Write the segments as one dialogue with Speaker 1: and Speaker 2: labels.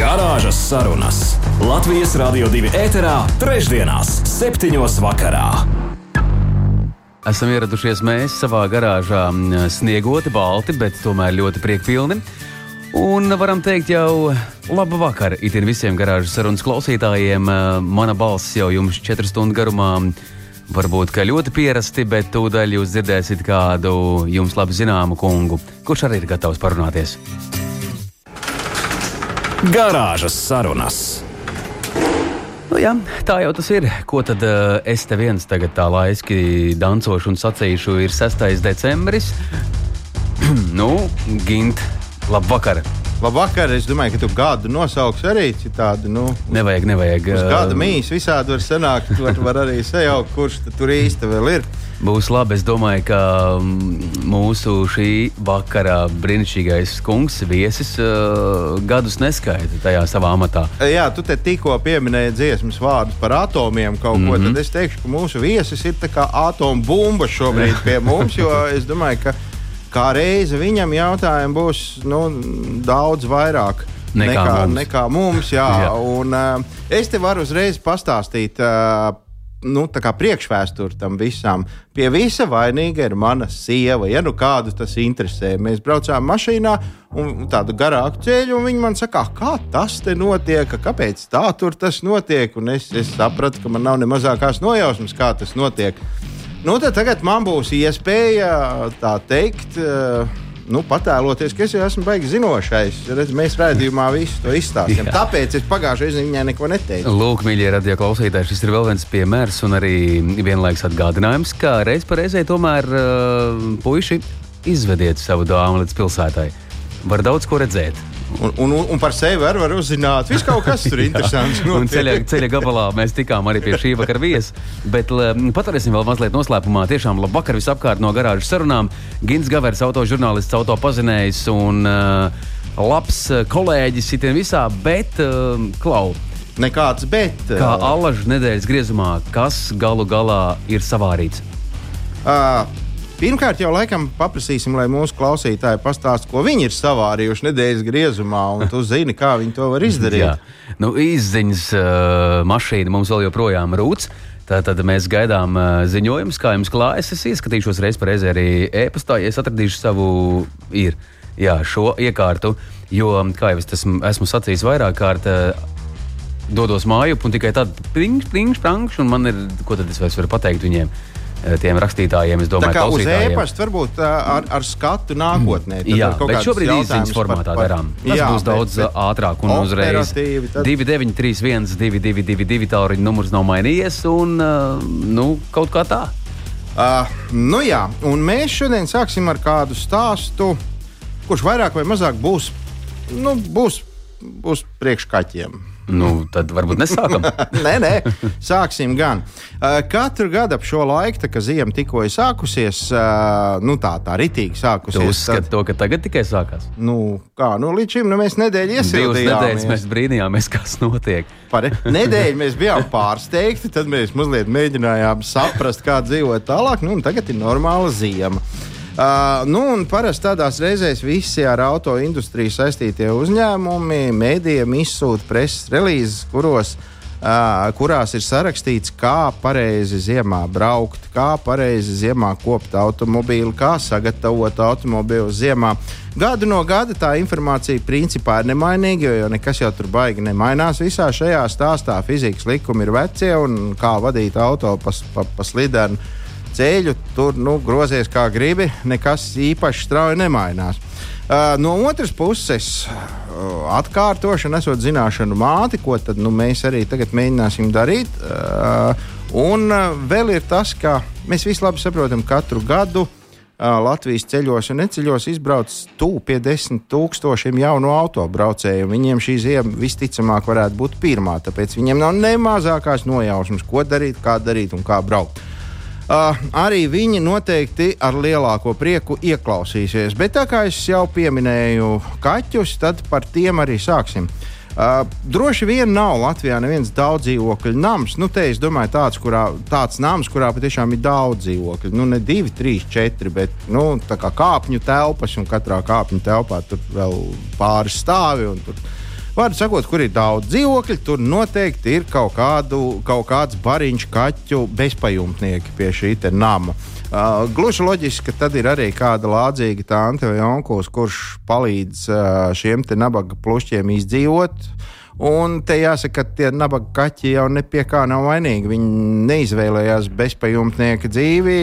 Speaker 1: Garāžas sarunas Latvijas Rādio 2 ēterā, trešdienās, septiņos vakarā.
Speaker 2: Esam ieradušies mēs savā garāžā, sniegoti, balti, bet tomēr ļoti priekpilni. Un varam teikt, jau labu vakaru itin visiem garāžas sarunas klausītājiem. Mana balss jau jums četru stundu garumā. Varbūt kā ļoti pierasti, bet tūdaļ jūs dzirdēsiet kādu jums labi zināmu kungu, kurš arī ir gatavs parunāties.
Speaker 1: Garāžas sarunas.
Speaker 2: Nu, jā, tā jau tas ir. Ko tad uh, es te viens tagad tā laiski dancošu un sacīšu, ir 6. decembris. nu, Gint, labvakar!
Speaker 3: Labvakar, es domāju, ka tu gadu nosauksi arī citādi. Nu,
Speaker 2: nevajag, nevajag.
Speaker 3: Uz gada mīs visādi var sanākt. Var, var arī sajaukt, kurš tur īsti vēl ir.
Speaker 2: Būs labi. Es domāju, ka mm, mūsu šī vakara brīnišķīgais kungs, viesis, uh, gadus neskaita tajā savā amatā.
Speaker 3: Jā, tu te tikko pieminēji dziesmas vārdus par atomiem kaut ko. Mm -hmm. Tad es teikšu, ka mūsu viesis ir kā atomu bumba šobrīd pie mums, jo es domāju, ka kā reize viņam jautājumi būs nu, daudz vairāk.
Speaker 2: Nekā, nekā mums.
Speaker 3: Nekā mums jā. jā. Un, uh, es te varu uzreiz pastāstīt uh, nu, priekšvēsturi tam visam. Pie visa vainīga ir mana sieva. Ja nu kādu tas interesē, mēs braucām mašīnā un tādu garāku ceļu, un viņi man saka, kā tas te notiek, kāpēc tā tur tas notiek. Un es, es sapratu, ka man nav ne mazākās nojausmas, kā tas notiek. Nu, tagad man būs iespēja tā teikt. Uh, nu, patēloties, ka es jau esmu beigas zinošais. Redz, mēs redzējumā visu to izstāstījām. Tāpēc es pagājušajā reizē viņai neko neteicu.
Speaker 2: Lūk, mīļie radio klausītāji, šis ir vēl viens piemērs un arī vienlaiks atgādinājums, ka reiz reizē tomēr uh, puiši izvediet savu dāmu līdz pilsētai. Var daudz ko redzēt.
Speaker 3: Un, un, un par sevi arī var uzzināt. Viss kaut kas tur interesants.
Speaker 2: un ceļa, ceļa gabalā mēs tikām arī pie šī vakara viesa. Bet paturēsim vēl mazliet noslēpumā. Tiešām labi vakar visapkārt no garāžas sarunām. Gins Gavers, autožurnālists, autopazinējs un uh, labs kolēģis itiem visā, bet uh, klau.
Speaker 3: Nekāds bet.
Speaker 2: Kā alažu nedēļas griezumā, kas galu galā ir savārīts?
Speaker 3: Uh, Pirmkārt, jau laikam paprasīsim, lai mūsu klausītāji pastāsta, ko viņi ir savārījuši nedēļas griezumā, un tu zini, kā viņi to var izdarīt. Jā,
Speaker 2: nu, izziņas uh, mašīna mums vēl joprojām rūc. Tad mēs gaidām uh, ziņojumus, kā jums klājas. Es ieskatīšos reiz reizē arī e-pastā, ja es atradīšu savu ir, jā, šo iekārtu. Jo, kā jau es esmu, esmu sacījis vairāk kārt, uh, dodos māju un tikai tad pingš, pingš, pangš, un man ir, ko tad es varu pateikt viņiem? Eh, tiem rakstītājiem. Es domāju,
Speaker 3: ka uz e-pasta varbūt eh, ar, ar skatu nākotnē.
Speaker 2: Jā, bet šobrīd īsiņas formātā par, darām. Tas jā, būs daudz bet, bet ātrāk un uzreiz. Tad... 2931, 222, tālruņa numurs nav mainījies un nu, kaut kā tā.
Speaker 3: Uh, nu jā, un mēs šodien sāksim ar kādu stāstu, kurš vairāk vai mazāk būs, nu, būs, būs priekškaķiem.
Speaker 2: Nu, tad varbūt nesākam.
Speaker 3: nē, nē, sāksim gan. Uh, katru gadu ap šo laiku, kad ziema tikko ir sākusies, uh, nu tā, tā ritīgi sākusies.
Speaker 2: Jūs uzskatāt tad... to, ka tagad tikai sākās?
Speaker 3: Nu, kā, nu līdz šim nu, mēs nedēļu
Speaker 2: nedēļas mēs brīnījāmies, kas notiek.
Speaker 3: Par nedēļu mēs bijām pārsteigti, tad mēs mazliet mēģinājām saprast, kā dzīvot tālāk. Nu, tagad ir normāla ziema. Uh, nu, parasti tādās reizēs visi ar auto industriju saistītie uzņēmumi, mēdījiem izsūta preses relīzes, kuros uh, kurās ir sarakstīts, kā pareizi ziemā braukt, kā pareizi ziemā kopt automobīlu, kā sagatavot automobīlu ziemā. Gadu no gada tā informācija principā ir nemainīga, jo, jo nekas jau tur baigi nemainās. Visā šajā stāstā fizikas likumi ir vecie un kā vadīt auto pa, pa, pa slidenu ceļu, tur nu, grozies kā gribi, nekas īpaši strauji nemainās. Uh, no otras puses, uh, atkārtošana, esot zināšanu māti, ko tad, nu, mēs arī tagad mēģināsim darīt. Uh, un vēl ir tas, ka mēs visi labi saprotam, ka katru gadu Latvijas ceļos un neceļos izbraucis tuvu pie desmit tūkstošiem jaunu autobraucēju. Viņiem šī zima visticamāk varētu būt pirmā, tāpēc viņiem nav ne mazākās nojausmas, ko darīt, kā darīt un kā braukt. Uh, arī viņi noteikti ar lielāko prieku ieklausīsies. Bet tā kā es jau pieminēju kaķus, tad par tiem arī sāksim. Uh, droši vien nav Latvijā neviens daudz dzīvokļu nams. Nu, te es domāju, tāds, kurā, tāds nams, kurā patiešām ir daudz dzīvokļu. Nu, ne divi, trīs, četri, bet nu, kā kāpņu telpas, un katrā kāpņu telpā tur vēl pāris stāvi. Vārdu sakot, kur ir daudz dzīvokļu, tur noteikti ir kaut, kādu, kaut kāds bariņš kaķu bezpajumtnieki pie šī nama. Uh, gluži loģiski, ka tad ir arī kāda lādzīga tante vai onkulis, kurš palīdz uh, šiem nabaga plušķiem izdzīvot. Un te jāsaka, ka tie nabaga kaķi jau pie kā nav vainīgi. Viņi neizvēlējās bezpajumtnieka dzīvi.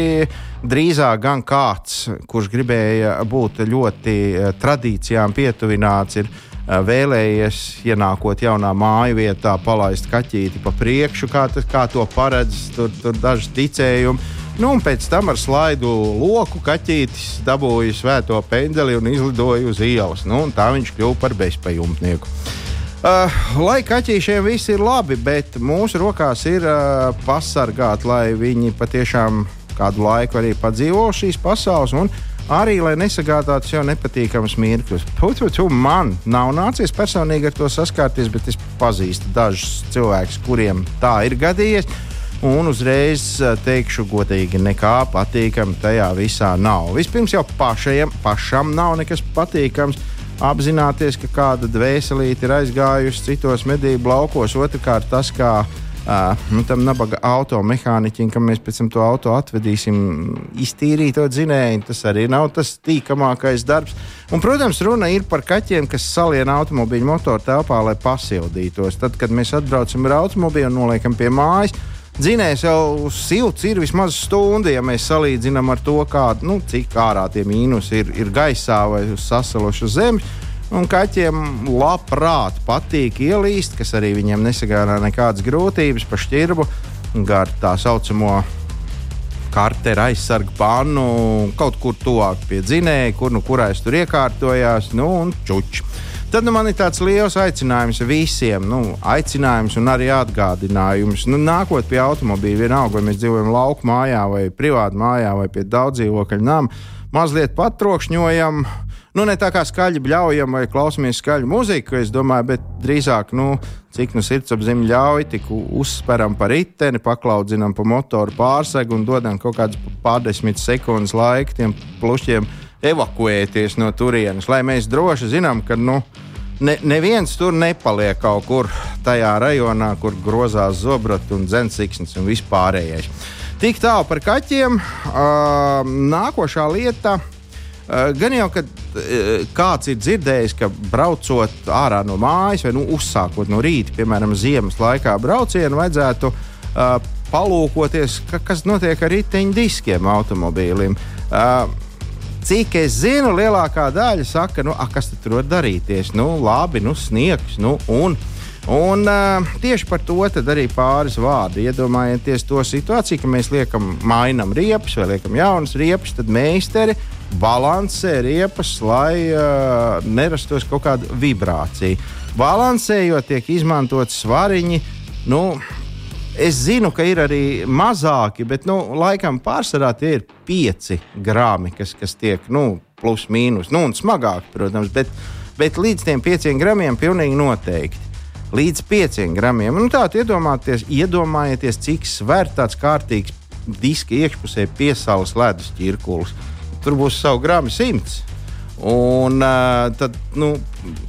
Speaker 3: Drīzāk gan kāds, kurš gribēja būt ļoti uh, tradīcijām pietuvināts, ir vēlējies, ienākot jaunā māju vietā, palaist kaķīti pa priekšu, kā, tas, kā to paredz tur, tur daži ticējumi. Nu, un pēc tam ar slaidu loku kaķītis dabūja svēto pendeli un izlidoja uz ielas. Nu, tā viņš kļuva par bezpajumtnieku. Uh, lai kaķīšiem viss ir labi, bet mūsu rokās ir uh, pasargāt, lai viņi patiešām kādu laiku arī padzīvo šīs pasaules. Arī, lai nesagādātu sev nepatīkamus mirkļus. Putu, man nav nācies personīgi ar to saskarties, bet es pazīstu dažus cilvēkus, kuriem tā ir gadījies. Un uzreiz eh, teikšu, godīgi, nekā patīkama tajā visā nav. Vispirms jau pašajam, pašam nav nekas patīkams. Apzināties, ka kāda dvēselīte ir aizgājusi citos medību laukos. Otrakārt, tas, kā nu, tam nabaga automehāniķim, kam mēs pēc tam to auto atvedīsim, iztīrīt to dzinēju, tas arī nav tas tīkamākais darbs. Un, protams, runa ir par kaķiem, kas salien automobīļu motoru telpā, lai pasildītos. Tad, kad mēs atbraucam ar automobīlu un noliekam pie mājas, Dzinējs jau silts ir vismaz stunda, ja mēs salīdzinām ar to, kā, nu, cik ārā tie mīnusi ir, ir gaisā vai uz sasalušas zemes. Un kaķiem labprāt patīk ielīst, kas arī viņiem nesagādā nekādas grūtības pa šķirbu, gar tā saucamo karteru aizsargu pannu, kaut kur tuvāk pie dzinēja, kur nu kurais tur iekārtojās, nu un čučs. Tad nu, man ir tāds liels aicinājums visiem, nu, aicinājums un arī atgādinājums. Nu, nākot pie automobīļa, vienalga, vai mēs dzīvojam lauku mājā, vai privātā mājā, vai pie daudz dzīvokļu nama, mazliet patrokšņojam. Nu, ne tā kā skaļi bļaujam vai klausāmies skaļu mūziku, es domāju, bet drīzāk, nu, cik nu sirdsapziņa ļauj, tik uzsperam pa riteni, paklaudzinām pa motoru pārsegu un dodam kaut kādas pārdesmit sekundes laika tiem plušiem evakuēties no turienes, lai mēs droši zinām, ka nu, ne, neviens tur nepaliek kaut kur tajā rajonā, kur grozās zobrati un dzensiksnis un vispārējais. Tik tālu par kaķiem. Uh, nākošā lieta. Uh, gan jau, kad uh, kāds ir dzirdējis, ka braucot ārā no mājas vai nu, uzsākot no rīta, piemēram, ziemas laikā braucienu, vajadzētu uh, palūkoties, ka, kas notiek ar riteņu diskiem automobīlim. Uh, Cik es zinu, lielākā daļa saka, nu, ah, kas tur var darīties? Nu, labi, nu, sniegs. Nu, un, un uh, tieši par to arī pāris vārdi. Iedomājieties to situāciju, ka mēs liekam, mainām riepas vai liekam jaunas riepas, tad meistari balansē riepas, lai uh, nerastos kaut kāda vibrācija. Balansējot, tiek izmantot svariņi. Nu, Es zinu, ka ir arī mazāki, bet nu, laikam pārsvarā tie ir pieci grāmi, kas, kas tiek nu, plus mīnus. Nu, un smagāki, protams, bet, bet līdz tiem pieciem gramiem pilnīgi noteikti. Līdz pieciem gramiem. Nu, Tātad iedomājieties, cik svērt tāds kārtīgs diska iekšpusē piesāles ledus ķirkulis. Tur būs savu gramu simts. Un uh, tad nu,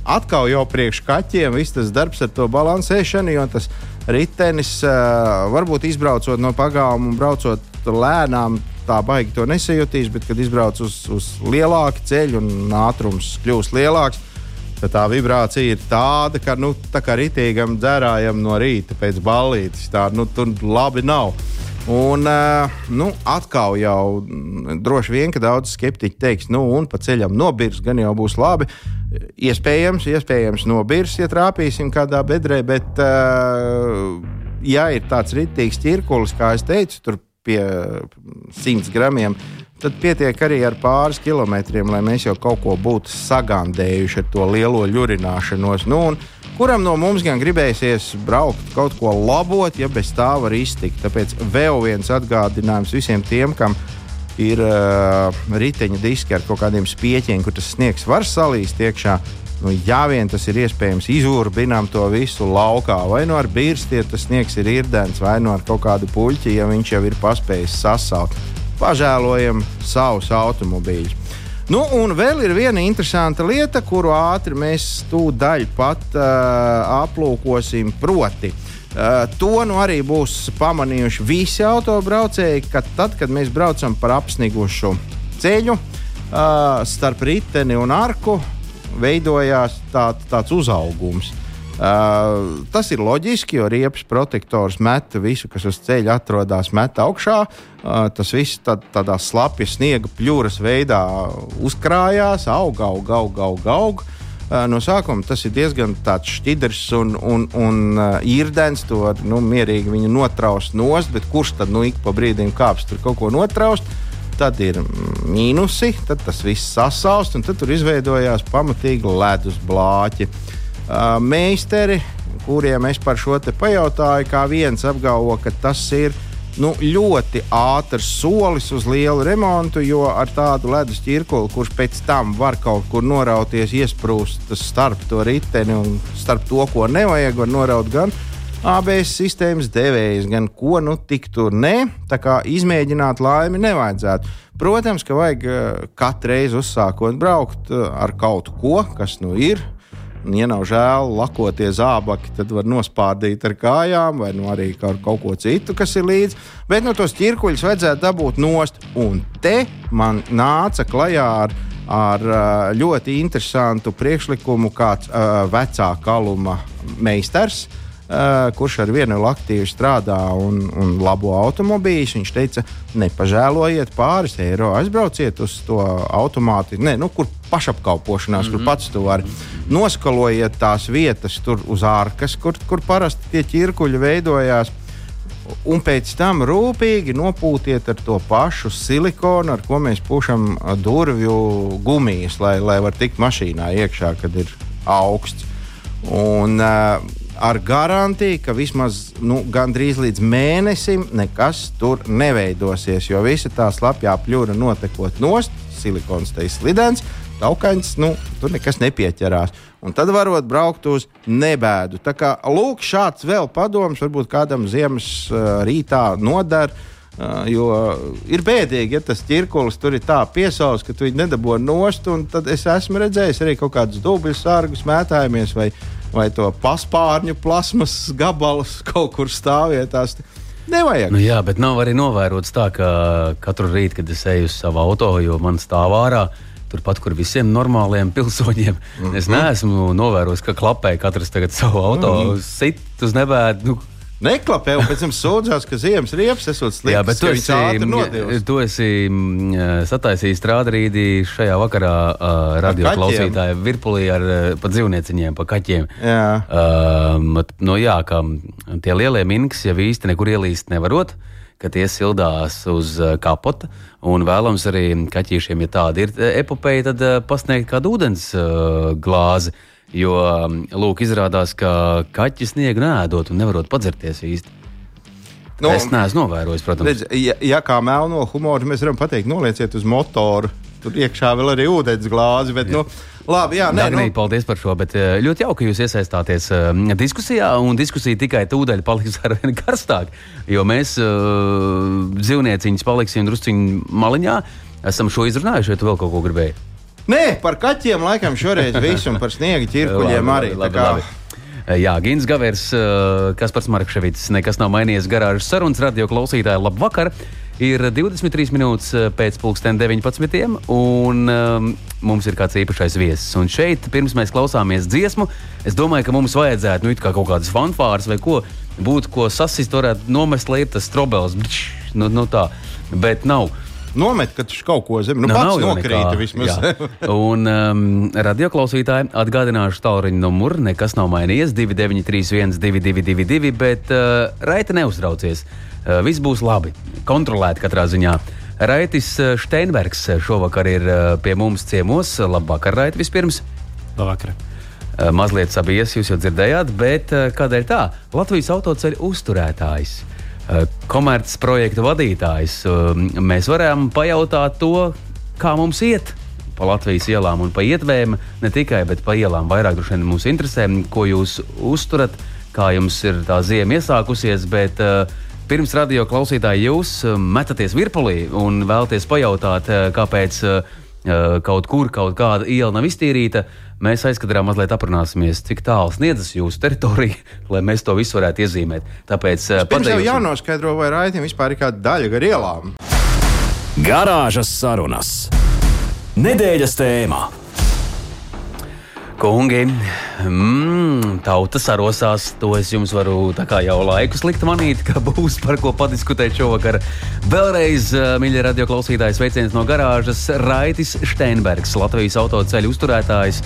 Speaker 3: atkal jau priekš kaķiem viss tas darbs ar to balansēšanu, jo tas ritenis uh, varbūt izbraucot no pagalma un braucot lēnām. Tā baigi to nesajūtīs, bet, kad izbrauc uz, uz lielāku ceļu un ātrums kļūst lielāks, tad tā vibrācija ir tāda, ka nu, tā kā ritīgam dzērājam no rīta pēc ballītes. Tā nu, tur labi nav. Un, uh, nu, atkal jau droši vien, ka daudz skeptiķi teiks, nu, un pa ceļam nobirs, gan jau būs labi. Iespējams, iespējams nobirs, ja trāpīsim kādā bedrē, bet, uh, ja ir tāds rītīgs ķirkulis, kā es teicu, tur pie 100 gramiem, tad pietiek arī ar pāris kilometriem, lai mēs jau kaut ko būtu sagandējuši ar to lielo ļurināšanos. Nu, kuram no mums gan gribēsies braukt, kaut ko labot, ja bez tā var iztikt? Tāpēc vēl viens atgādinājums visiem tiem, kam ir uh, riteņa diski ar kaut kādiem spieķiem, kur tas sniegs var salīst iekšā. Nu, ja vien tas ir iespējams, izurbinām to visu laukā, vai nu ar birsti, ja tas sniegs ir irdens, vai nu ar kaut kādu puķi, ja viņš jau ir paspējis sasaukt. Pažēlojam savus automobīļus. Nu, un vēl ir viena interesanta lieta, kuru ātri mēs tūdaļ pat uh, aplūkosim. Proti, uh, to nu arī būs pamanījuši visi autobraucēji, ka tad, kad mēs braucam par apsnigušu ceļu uh, starp riteni un arku, veidojās tā, tāds uzaugums. Uh, tas ir loģiski, jo riepas protektors met visu, kas uz ceļa atrodas, met augšā. Uh, tas viss tā, tādā slapja sniega pļūras veidā uzkrājās, aug, aug, aug, aug. aug. Uh, no sākuma tas ir diezgan šķidrs un, un, un uh, īrdens. To var nu, mierīgi viņu notraust nost, bet kurš tad nu, ik pa brīdim kāps tur kaut ko notraust? tad ir mīnusi, tad tas viss sasaust, un tad tur izveidojās pamatīgi ledus blāķi. Uh, meisteri, kuriem es par šo te pajautāju, kā viens apgalvo, ka tas ir nu, ļoti ātrs solis uz lielu remontu, jo ar tādu ledus ķirkuli, kurš pēc tam var kaut kur norauties, iesprūst starp to riteni un starp to, ko nevajag, var noraut gan ABS sistēmas devējs, gan ko nu tik tur ne. Tā kā izmēģināt laimi nevajadzētu. Protams, ka vajag katru reizi uzsākot braukt ar kaut ko, kas nu ir. Ja nav žēl lakoties zābaki, tad var nospārdīt ar kājām, vai nu arī ar kaut ko citu, kas ir līdzi. Bet no nu, tos ķirkuļus vajadzētu dabūt nost. Un te man nāca klajā ar, ar ļoti interesantu priekšlikumu kāds uh, vecā kaluma meistars. Uh, kurš ar vienu aktīvi strādā un, un labo automobīļus. Viņš teica, nepažēlojiet pāris eiro, aizbrauciet uz to automātu, ne, nu, kur pašapkalpošanās, mm -hmm. kur mhm. pats tu vari. Noskalojiet tās vietas tur uz ārkas, kur, kur parasti tie ķirkuļi veidojās. Un pēc tam rūpīgi nopūtiet ar to pašu silikonu, ar ko mēs pušam durvju gumijas, lai, lai var tikt mašīnā iekšā, kad ir augsts. Un, uh, ar garantiju, ka vismaz nu, gandrīz līdz mēnesim nekas tur neveidosies. Jo visa tā slapjā pļūra notekot nost, silikons te ir slidens, taukaņš, nu, tur nekas nepieķerās. Un tad varot braukt uz nebēdu. Tā kā lūk, šāds vēl padoms varbūt kādam ziemas uh, rītā noder. Uh, jo ir bēdīgi, ja tas ķirkulis tur ir tā piesaucis, ka tu viņu nedabūji nost. Tad es esmu redzējis arī kaut kādus dubļu sārgus mētājumies vai vai to paspārņu plasmas gabalus kaut kur stāvvietās. Nevajag.
Speaker 2: Nu, jā, bet nav arī novērots tā, ka katru rītu, kad es eju uz savu auto, jo man stāv ārā. Turpat, kur visiem normāliem pilsoņiem, mm -hmm. es neesmu novērojis, ka klapē katrs tagad savu auto, mm -hmm. sit uz nebēdu. Nu,
Speaker 3: Neklapē, un pēc tam sūdzās, ka ziemas riepas esot sliktas. Jā, bet tu esi,
Speaker 2: tu esi mm, sataisījis strādrīdī šajā vakarā uh, radio klausītāja virpulī ar uh, pa dzīvnieciņiem, pa kaķiem. Jā. Uh, no jā, ka tie lielie minks jau īsti nekur ielīst nevarot ka tie sildās uz kapota. Un vēlams arī kaķīšiem, ja tāda ir epopeja, tad pasniegt kādu ūdens glāzi. Jo um, lūk, izrādās, ka kaķis sniegu nēdot un nevarot padzerties īsti. Nu, es neesmu novērojis, protams.
Speaker 3: Redz, ja, ja kā melno humoru mēs varam pateikt, nolieciet uz motoru. Tur iekšā vēl arī ūdens glāzi. Bet, jā. nu, Labi, jā, nē,
Speaker 2: Dagnī, nu... paldies par šo. Bet uh, ļoti jauki, ka jūs iesaistāties uh, diskusijā, un diskusija tikai tūdaļ paliks ar vien karstāk. Jo mēs uh, dzīvnieciņus paliksim drusciņā maliņā. Esam šo izrunājuši, vai tu vēl kaut ko gribēji?
Speaker 3: Nē, par kaķiem laikam šoreiz viss, un par sniega ķirkuļiem arī. Labi, labi,
Speaker 2: labi. Jā, Gins Gavers, kas par Markevits, nekas nav mainījies garāžas sarunas radio klausītāji. Labvakar! Ir 23 minūtes pēc pulksten 19. un um, mums ir kāds īpašais viesis. Un šeit, pirms mēs klausāmies dziesmu, es domāju, ka mums vajadzētu nu, kā kaut kādas fanfāras vai ko būtu, ko sasist, varētu nomest, ir tas strobels. Nu, nu tā, bet nav.
Speaker 3: Nomet, ka viņš kaut ko zem, nu, nu pats nokrīta vismaz.
Speaker 2: un um, radioklausītāji atgādināšu tālruņa numuru, nekas nav mainījies, 2931, 222, bet uh, raiti neuztraucies. Uh, viss būs labi, kontrolēti katrā ziņā. Raitis uh, Steinbergs uh, šovakar ir uh, pie mums ciemos. Labvakar, Raiti, vispirms.
Speaker 4: Labvakar.
Speaker 2: Mazliet sabies, jūs jau dzirdējāt, bet kādēļ tā? Latvijas autoceļu uzturētājs, uh, komerces projektu vadītājs. Uh, Mēs varam pajautāt to, kā mums iet pa Latvijas ielām un pa ietvēm. Ne tikai, bet pa ielām vairāk droši vien mums interesē, ko jūs uzturat, kā jums ir tā ziema iesākusies. Bet, uh, Pirms radio klausītāji jūs uh, metaties virpulī un vēlaties pajautāt, uh, kāpēc uh, kaut kur kaut kāda iela nav iztīrīta. Mēs aizkadrā mazliet aprunāsimies, cik tālu sniedzas jūsu teritorija, lai mēs to visu varētu iezīmēt. Tāpēc
Speaker 3: Pirms jau jānoskaidro, vai raitim vispār ir kāda daļa gar ielām.
Speaker 1: Garāžas sarunas. Nedēļas tēmā.
Speaker 2: Kungi, mm, tauta sarosās. To es jums varu jau laikus likt manīt, ka būs par ko padiskutēt šovakar. Vēlreiz, mīļie radioklausītāji, sveiciens no garāžas Raitis Steinbergs, Latvijas autoceļu uzturētājs,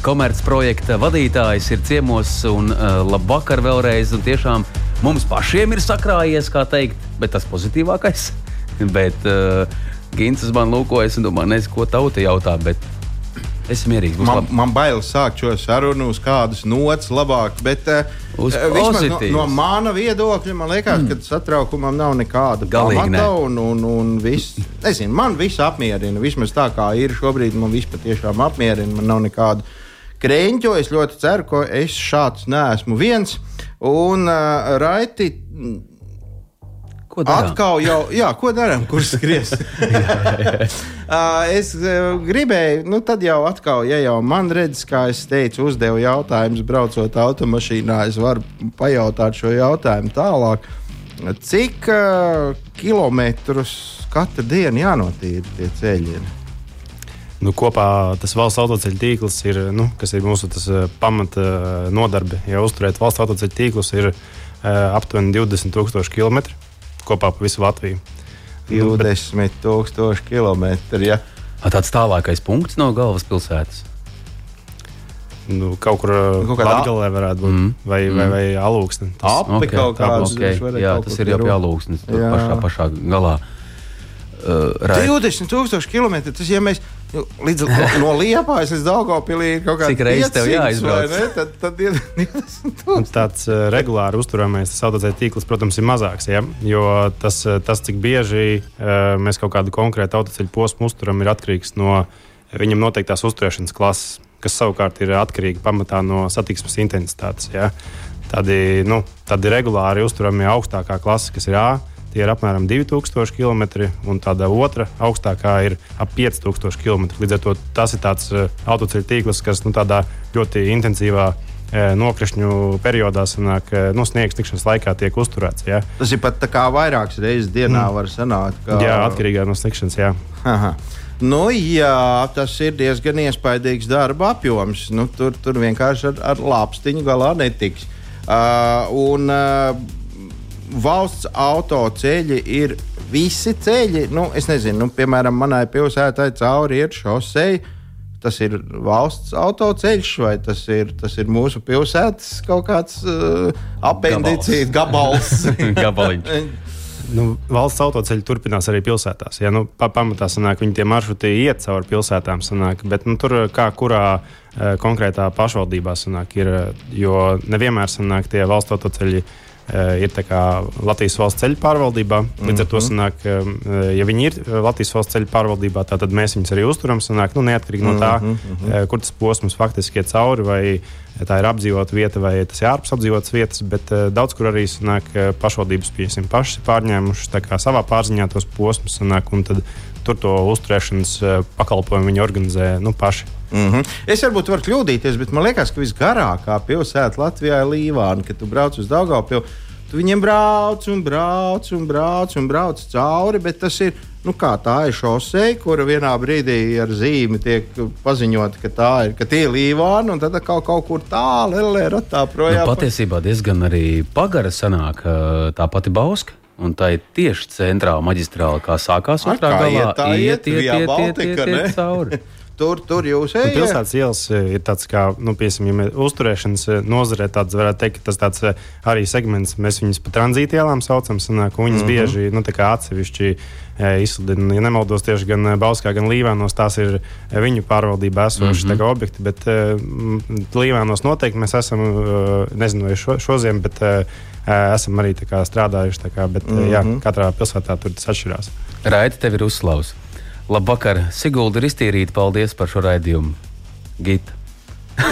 Speaker 2: komercprojekta vadītājs, ir ciemos un labvakar vēlreiz. Un tiešām mums pašiem ir sakrājies, kā teikt, bet tas pozitīvākais. bet uh, Gins man lūkojas un domā, nezinu, ko tauta jautā. Bet Es mierīgi.
Speaker 3: Man, man bail sākt šo sarunu uz kādas nots labāk, bet
Speaker 2: uz
Speaker 3: uh, no, no mana viedokļa man liekas, mm. ka satraukumam nav nekāda pamata. Un, un, un viss, nezinu, man viss apmierina. Vismaz tā kā ir šobrīd, man viss patiešām apmierina. Man nav nekādu krēņķu. Es ļoti ceru, ka es šāds neesmu viens. Un uh, Raiti
Speaker 2: Ko darām?
Speaker 3: Atkal jau, jā, ko darām, kurš skries? es gribēju, nu tad jau atkal, ja jau man redz, kā es teicu, uzdevu jautājumus braucot automašīnā, es varu pajautāt šo jautājumu tālāk. Cik uh, kilometrus katru dienu jānotīra tie ceļi?
Speaker 4: Nu, kopā tas valsts autoceļu tīkls ir, nu, kas ir mūsu tas, pamata nodarbe. Ja uzturēt valsts autoceļu tīklus ir uh, aptuveni 20,000 km kopā pa visu Latviju.
Speaker 3: 20,000 km. Ja.
Speaker 2: Tāds tālākais punkts no galvaspilsētas.
Speaker 4: Nu, kaut kur nu, Latvijā varētu būt. Mm. Vai, vai, vai alūksne.
Speaker 3: Tas Api okay, kaut kāds,
Speaker 2: okay. Jā, tas ir jau pie alūksnes. Pašā, pašā galā.
Speaker 3: Uh, 20,000 km. Tas, ja mēs Nu, līdz, no Liepājas līdz Daugopilī ir kaut kāds.
Speaker 2: Cik reizes tev jāizbrauc?
Speaker 3: Tad, tad ir 20
Speaker 4: tāds uh, regulāri uzturamais autoceļu tīkls, protams, ir mazāks. Ja? Jo tas, uh, tas, cik bieži uh, mēs kaut kādu konkrētu autoceļu posmu uzturam, ir atkarīgs no viņam noteiktās uzturēšanas klases, kas savukārt ir atkarīga pamatā no satiksmes intensitātes. Ja? Tādi, nu, tādi regulāri uzturamie augstākā klase, kas ir A Tie ir apmēram 2000 km, un tāda otra augstākā ir ap 5000 km. Līdz ar to tas ir tāds uh, autoceļu tīkls, kas nu, tādā ļoti intensīvā uh, nokrišņu periodā sanāk, uh, nu, sniegs tikšanas laikā tiek uzturēts. Ja.
Speaker 3: Tas ir pat tā kā vairākas reizes dienā mm. var sanākt. Kā...
Speaker 4: Jā, atkarībā no sniegšanas. Jā.
Speaker 3: Aha. Nu, jā, tas ir diezgan iespaidīgs darba apjoms. Nu, tur, tur vienkārši ar, ar lāpstiņu galā netiks. Uh, un, uh, valsts autoceļi ir visi ceļi. Nu, es nezinu, nu, piemēram, manai pilsētai cauri iet šosei. Tas ir valsts autoceļš, vai tas ir, tas ir mūsu pilsētas kaut kāds uh, apendicīts gabals.
Speaker 2: Gabaliņš.
Speaker 4: Nu, valsts autoceļi turpinās arī pilsētās. Ja, nu, pa, pamatā sanāk, viņi tie maršruti iet cauri pilsētām, sanāk, bet nu, tur kā kurā uh, konkrētā pašvaldībā sanāk, ir, jo nevienmēr sanāk tie valsts autoceļi ir Latvijas valsts ceļu pārvaldībā. Līdz ar to mhm. sanāk, eh, ja viņi ir eh, Latvijas valsts ceļu pārvaldībā, tad mēs viņus arī uzturam. Sanāk, nu, neatkarīgi no tā, mm -hmm. kur tas posms faktiski iet cauri, vai tā ir apdzīvota vieta, vai tas ir ārpus apdzīvotas vietas. Bet daudz kur arī sanāk, pašvaldības piesim, pašas pārņēmušas savā pārziņā tos posmus. Sanāk, tur to uzturēšanas pakalpojumu viņi organizē nu, paši.
Speaker 3: Mm -hmm. Es varbūt varu kļūdīties, bet man liekas, ka visgarākā pilsēta Latvijā ir Līvāna. Kad tu brauc uz Daugaupili, tu viņiem brauc un brauc un brauc un brauc cauri, bet tas ir. Nu kā, tā ir šoseja, kura vienā brīdī ar zīmi tiek paziņota, ka tā ir, ka tie ir līvāni, un tad kaut, kaut kur tālu LLR tā projām.
Speaker 2: Nu, patiesībā diezgan arī pagara sanāk tā pati Bauska. Un tā ir tieši centrāla maģistrāla, kā sākās otrā galā.
Speaker 3: Tā iet, iet, iet, iet, iet, iet, iet cauri. tur, tur jūs ejat.
Speaker 4: Pilsētas ielas ir tāds, kā, nu, piemēram, uzturēšanas nozarē, tāds varētu teikt, ka tas tāds arī segments, mēs viņus pa tranzīta ielām saucam, sanāk, un viņas mm -hmm. bieži, nu, tā kā atsevišķi izsludina, ja nemaldos, tieši gan eh, Bauskā, gan Līvānos, tās ir eh, viņu pārvaldībā esošas mm -hmm. objekti, bet eh, Līvānos noteikti mēs esam, nezinu, vai šo, šoziem, bet esam arī kā strādājuši, kā, bet, mm -hmm. jā, katrā pilsētā tur tas atšķirās.
Speaker 2: Raiti, tev ir uzslavs. Labvakar, Sigulda ir iztīrīta. Paldies par šo raidījumu. Gita.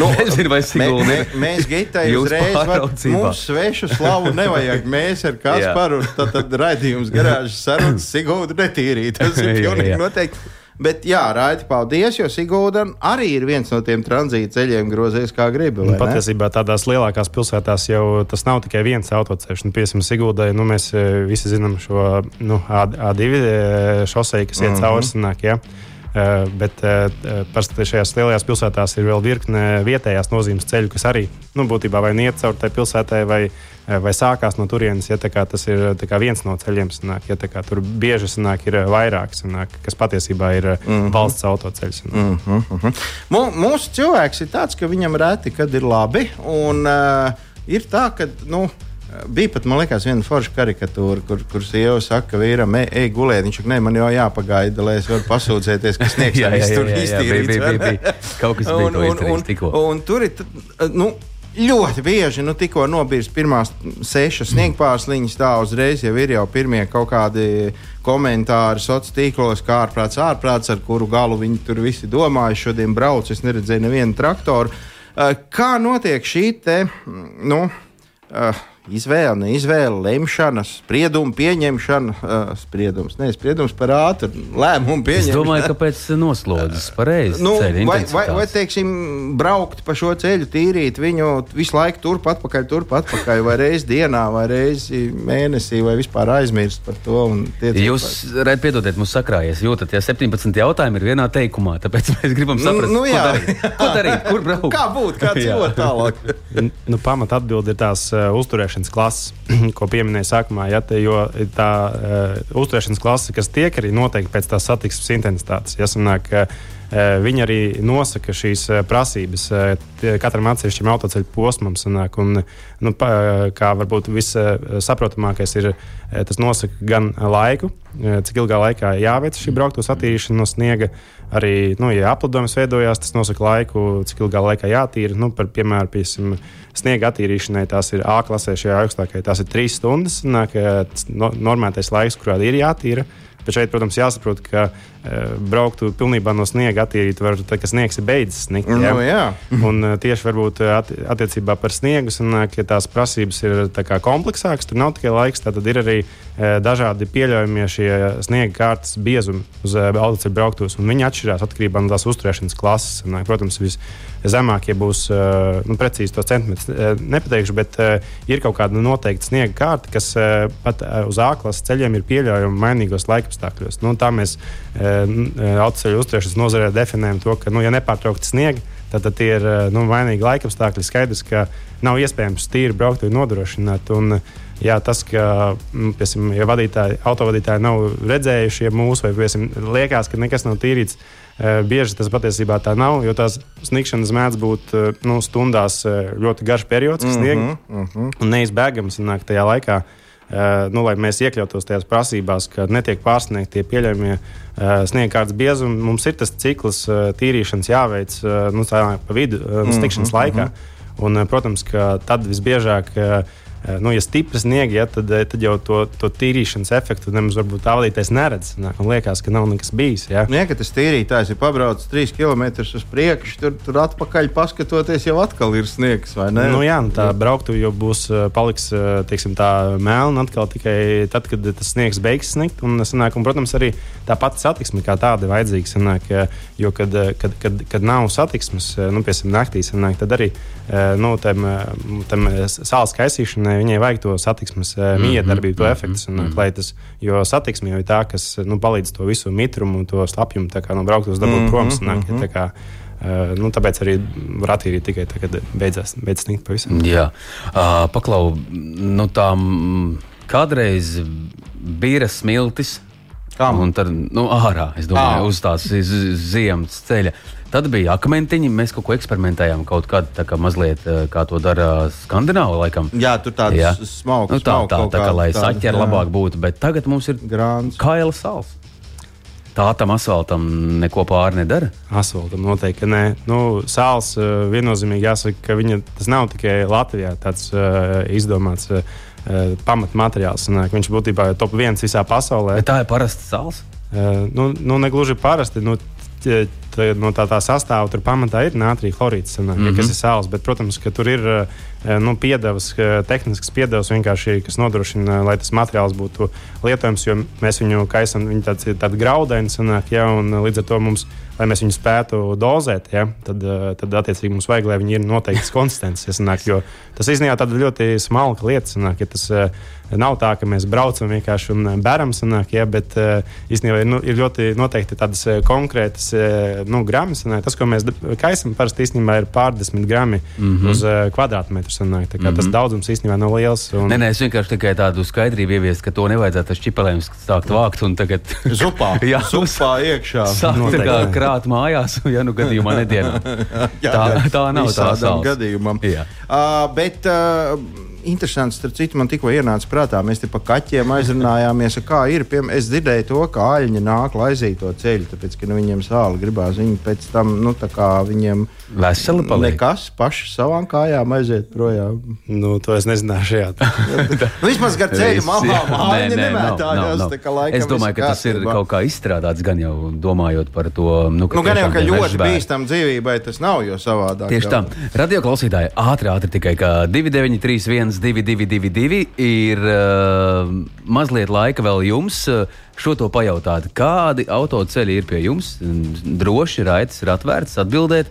Speaker 3: Nu,
Speaker 2: Nezinu, vai
Speaker 3: mē,
Speaker 2: ir.
Speaker 3: mēs Gitai
Speaker 2: Jūs
Speaker 3: uzreiz var,
Speaker 2: pāraudzībā.
Speaker 3: mums svešu slavu nevajag. Mēs ar Kasparu, tad, tad raidījums garāžas sarunas Sigūda netīrīt. Tas ir pilnīgi noteikti. Bet jā, Raiti, paldies, jo Sigūda arī ir viens no tiem tranzīta ceļiem grozies kā gribi. vai
Speaker 4: Nu? Patiesībā tādās lielākās pilsētās jau tas nav tikai viens autoceļš. Nu, Piemēram, Sigūdai nu, mēs e, visi zinām šo nu, A- A2 e, šoseju, kas iet cauri sanāk. Ja? Uh, bet uh, parasti šajās lielajās pilsētās ir vēl virkne vietējās nozīmes ceļu, kas arī nu, būtībā vai nu iet cauri tai pilsētai, vai, eh, vai sākās no turienes. Ja, kā tas ir kā viens no ceļiem, sanāk, ja, kā tur bieži sanāk, ir vairāk, sanāk, kas patiesībā ir mm -hmm. valsts autoceļš.
Speaker 3: Mm -hmm. Mūsu cilvēks ir tāds, ka viņam reti, kad ir labi. Un uh, ir tā, ka. Nu, Bija pat, man liekas, viena forša karikatūra, kur, kur sieva saka, ka vīram, ej, gulēt. Viņš saka, nē, man jau jāpagaida, lai es varu pasūdzēties, kas sniegs
Speaker 2: Jā, jā, jā,
Speaker 3: tur iztīrīts.
Speaker 2: bija, bija, bija. Kaut kas bija to izdarījis tikko.
Speaker 3: un, un tur ir nu, ļoti bieži, nu, tikko nobīrs pirmās sešas sniegpārsliņas, tā uzreiz jau ir jau pirmie kaut kādi komentāri sociālos tīklos, kā ārprāts, ārprāts, ar kuru galu viņi tur visi domāja. Šodien braucu, es neredzēju nevienu traktoru. Kā notiek šī te, nu, uh, izvēle, neizvēle, lemšana, sprieduma pieņemšana, uh, spriedums, ne spriedums par ātru lēmumu
Speaker 2: Es
Speaker 3: pieņemšanu?
Speaker 2: domāju, ka pēc noslodzes pareizi.
Speaker 3: Nu, vai, vai, vai, teiksim, braukt pa šo ceļu, tīrīt viņu visu laiku turp atpakaļ, turp atpakaļ, vai reizi dienā, vai reizi mēnesī, vai vispār aizmirst par to.
Speaker 2: Jūs, Rēt, piedodiet, mums sakrājies. Jūtat, ja 17 jautājumi ir vienā teikumā, tāpēc mēs gribam saprast,
Speaker 3: nu
Speaker 2: ko
Speaker 3: jā.
Speaker 2: darīt. Ko darīt? Kur braukt?
Speaker 3: Kā būt, kā dzīvot tālāk?
Speaker 4: Nu, Pamatā atbilde ir tās uh, uzturēšanas klases, ko pieminēja sākumā. Ja, te, jo tā uh, uzturēšanas klase, kas tiek arī noteikti pēc tās satiksmes intensitātes, ja, sanāk, uh, viņi arī nosaka šīs uh, prasības tie- katram atsevišķam autoceļu posmam. Sanāk, un, nu, kā varbūt vissaprotamākais ir, tas nosaka gan laiku, cik ilgā laikā jāveic šī brauktu satīrīšana no sniega. Arī, nu, ja aplidojums veidojās, tas nosaka laiku, cik ilgā laikā jātīra. Nu, par, piemēram, piesim, sniega attīrīšanai tās ir A klasē, šajā augstākajā tās ir trīs stundas. Nāk, eh, no, normētais laiks, kurā ir jātīra. Bet šeit, protams, jāsaprot, ka brauktu pilnībā no sniega attīrīt, var tad, kad sniegs ir beidzis sniegt.
Speaker 3: Nu, jā.
Speaker 4: Un e, tieši varbūt e, atti- attiecībā par sniegu, sanāk, ja tās prasības ir tā kompleksākas, tur nav tikai laiks, tad ir arī dažādi pieļaujamie šie sniega kārtas biezumi uz autoceļa brauktos. un Viņi atšķirās atkarībā no tās uzturēšanas klases. Sanāk, protams, viszemākie būs nu, precīzi to centimetrus nepateikšu, bet ir kaut kāda noteikta sniega kārta, kas pat uz A klases ceļiem ir pieļaujama mainīgos laikapstākļos. Nu, tā mēs autoceļu uzturēšanas nozarē definējam to, ka, nu, ja nepārtraukti sniega, tad, tad ir e, nu, mainīgi laikapstākļi. Skaidrs, ka nav iespējams tīri braukt vai nodrošināt. Un, Jā, tas, ka mm, piesim, ja vadītāji, autovadītāji nav redzējuši ja mūsu, vai piesim, liekas, ka nekas nav tīrīts, eh, bieži tas patiesībā tā nav. Jo tās sniegšanas mēdz būt eh, nu, stundās eh, ļoti garš periods, kas snieg.
Speaker 3: Mm -hmm.
Speaker 4: Un neizbēgams tajā laikā, nu, lai mēs iekļautos tajās prasībās, ka netiek pārsniegti tie pieļaujamie uh, sniega kārtas biezumi. Mums ir tas cikls uh, tīrīšanas jāveic nu, tā pa vidu, uh, mm -hmm, laikā. Un, uh, protams, ka tad visbiežāk. Uh, Nu, ja stipri sniegi, ja, tad, eh, tad jau to, to tīrīšanas efektu nemaz varbūt tā vadītājs neredz. Un liekas, ka nav nekas bijis. Ja.
Speaker 3: Nē, ka tas tīrītājs ir pabraucis 3 km uz priekšu, tur, tur atpakaļ paskatoties, jau atkal ir sniegs.
Speaker 4: Nu, jā, nu, tā brauktuve jau būs eh, paliks eh, teiksim, tā melna atkal tikai tad, kad tas sniegs beigs sniegt. Un, sanāk, un, protams, arī tā pati satiksme kā tāda ir vajadzīga. Sanāk, eh, jo, kad, eh, kad, kad, kad nav satiksmes, eh, nu, piemēram, naktī, sanāk, tad arī eh, nu, tam, eh, tam eh, sāls kaisīšanai viņai vajag to satiksmes -hmm, miedarbību, to efektu. Sanāk, lai tas, jo satiksme jau ir tā, kas nu, palīdz to visu mitrumu un to slapjumu kā, no brauktuves dabūt prom. Sanāk, ja, kā, Uh, nu, tāpēc arī var attīrīt tikai tagad, kad beidzās, beidzās sniegt pavisam.
Speaker 2: Jā, uh, paklau, nu tā mm, kādreiz bija smiltis.
Speaker 3: Kam?
Speaker 2: Un tad, nu, ārā, es domāju, uz tās ziemas ceļa. Tad bija akmentiņi, mēs kaut ko eksperimentējām, kaut kādā tā kā mazliet, kā to dara Skandināva, laikam.
Speaker 3: Jā, tur tāds
Speaker 2: Jā.
Speaker 3: smalks,
Speaker 2: Nu, tā, tā, tā kā lai saķer labāk būtu, bet tagad mums ir
Speaker 3: Grāns.
Speaker 2: kaila sāls. Tā tam asfaltam neko pāri nedara.
Speaker 4: Asfaltam noteikti nē. Nu, sāls viennozīmīgi jāsaka, ka viņa, tas nav tikai Latvijā tāds uh, izdomāts uh, pamatmateriāls. Sanāk. Viņš būtībā ir top viens visā pasaulē.
Speaker 2: Bet tā ir parasta sāls.
Speaker 4: Uh, nu, nu, negluži parasti. Nu, no tā, tā sastāvā tur pamatā ir nātrija chlorīds, mm -hmm. kas ir sāls. Bet, protams, ka tur ir uh, nu, piedevs, uh, tehnisks piedevs, vienkārši, kas nodrošina, lai tas materiāls būtu lietojams. Jo mēs viņu kaisam, viņi tāds, ir tāds graudains, sanāk, ja, un līdz ar to mums. Lai mēs viņu spētu dozēt, ja, tad, uh, tad attiecīgi mums vajag, lai viņi ir noteikts konsistences. Ja, sanāk, jo tas īstenībā tāda ļoti smalka lieta. Sanāk, ja tas nav tā, ka mēs braucam vienkārši un uh, beram, sanāk, ja, bet uh, īstenībā ir, nu, ir ļoti noteikti tādas uh, konkrētas nu, gramas. Sanāk, tas, ko mēs kaisam, parasti īstenībā ir pārdesmit grami mm
Speaker 2: Mhm.
Speaker 4: -hmm. uz kvadrātmetru. Sanāk, tā kā mm -hmm. Tas daudzums īstenībā nav liels. Un,
Speaker 2: Nē, nē, es vienkārši tikai tādu skaidrību ieviesu, ka to nevajadzētu ar šķipelēm sākt vākt un tagad
Speaker 3: Zupā,
Speaker 2: Jā,
Speaker 3: zupā iekšā.
Speaker 2: sākt kā krāt mājās, ja nu gadījumā nedienā.
Speaker 3: Jā,
Speaker 2: Tā-
Speaker 3: jā,
Speaker 2: tā nav tā. Jā.
Speaker 3: Uh, bet uh, interesants, starp citu, man tikko ienāca prātā, mēs te pa kaķiem aizrunājāmies, kā ir. Piemēram, es dzirdēju to, ka āļņi nāk laizīt to ceļu, tāpēc, ka nu, viņiem sāli gribās. Viņi pēc tam, nu, tā kā viņiem
Speaker 2: Veseli paliek.
Speaker 3: nekas paši savām kājām aiziet projām.
Speaker 4: nu, to es nezināju šajā.
Speaker 3: Nu, vismaz gar ceļu malām
Speaker 2: nav,
Speaker 3: nemētājās.
Speaker 2: Es domāju, ka tas ir kaut kā izstrādāts, gan jau domājot par to, nu, ka,
Speaker 3: Nu, gan jau, ka ļoti bīstam dzīvībai tas nav, jo savādāk.
Speaker 2: Tieši tā. Radio klausītāji ātri, ātri tikai 2931, 222, ir uh, mazliet laika vēl jums. Uh, Šo to pajautāt, kādi autoceļi ir pie jums? Droši raitas ir atvērts, atbildēt.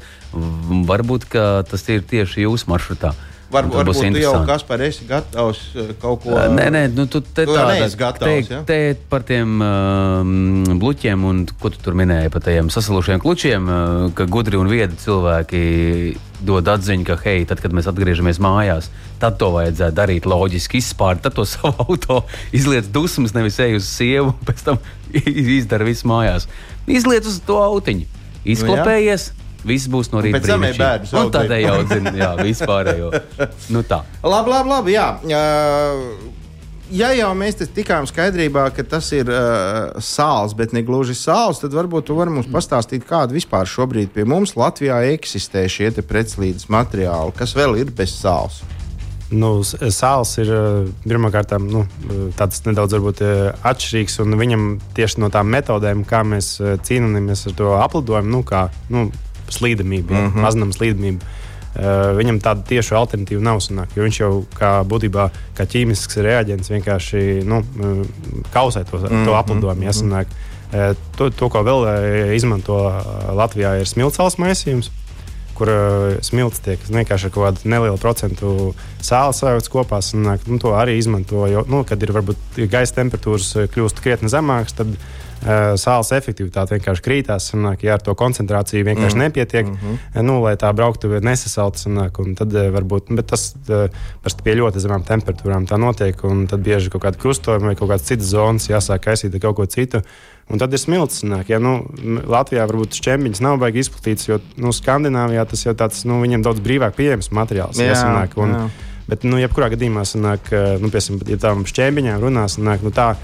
Speaker 2: Varbūt tas ir tieši jūsu maršrutā.
Speaker 3: Var, varbūt tu jau
Speaker 2: interesanti.
Speaker 3: kas par esi gatavs uh, kaut ko.
Speaker 2: Uh, Nē, nē, nu, tu te
Speaker 3: Tu
Speaker 2: tāda-
Speaker 3: gatavs,
Speaker 2: te,
Speaker 3: ja?
Speaker 2: te par tiem um, bluķiem, un ko tu tur minēji par tiem sasalušiem klučiem, uh, ka gudri un viedi cilvēki dod atziņu, ka, hei, tad, kad mēs atgriežamies mājās, tad to vajadzētu darīt loģiski, izspārt, tad to savu auto izliec dusmas, nevis ej uz sievu, un pēc tam izdara visu mājās. Izliec uz to autiņu, izklapējies. Viss būs no rīta
Speaker 3: pēc bērnus
Speaker 2: Un tad jau zina, jā, vispārējo. Nu tā.
Speaker 3: Labi, labi, labi. Jā. Uh, Ja jau mēs te tikām skaidrībā, ka tas ir uh, sāls, bet ne gluži sāls, tad varbūt tu vari mums pastāstīt, kāda vispār šobrīd pie mums Latvijā eksistē šie te pretslīdes materiāli, kas vēl ir bez sāls.
Speaker 4: Nu, sāls ir pirmkārt nu, tāds nedaudz varbūt, atšķirīgs, un viņam tieši no tām metodēm, kā mēs cīnāmies ar to aplidojumu, nu, kā nu, slīdamību, uh -huh. mazinām slīdamību. Uh, viņam tāda tieša alternatīva nav. Sanāk, jo viņš jau kā būtībā kā ķīmisks reaģents vienkārši nu, eh, kausē to, mm -hmm. to aplidojumu. Ja, sanāk. Eh, to, to, ko vēl izmanto Latvijā, ir smiltsāls maisījums kur uh, smilts tiek vienkārši ar kaut kādu nelielu procentu sāla sajaukts kopā. Sanāk, nu, to arī izmanto, jo, nu, kad ir varbūt gaisa temperatūras uh, kļūst krietni zemākas, tad uh, sāls efektivitāte vienkārši krītās. Sanāk, ja ar to koncentrāciju vienkārši mm. nepietiek, mm -hmm. nu, lai tā brauktu nesasalta. Sanāk, un tad uh, varbūt, bet tas pie ļoti zemām temperatūrām tā notiek, un tad bieži kaut kāda krustojuma vai kaut kādas citas zonas jāsāk kaisīt ar kaut ko citu. Un tad ir smilts. Ja, nu, Latvijā varbūt šķembiņas nav baigi izplatītas, jo nu, Skandināvijā tas jau tāds nu, viņiem daudz brīvāk pieejams materiāls.
Speaker 3: Jā,
Speaker 4: ja, sanāk, un,
Speaker 3: jā.
Speaker 4: Bet, nu, jebkurā gadījumā, sanāk, eh, nu, piemēram, ja tām šķēmiņām runā, sanāk, nu, tā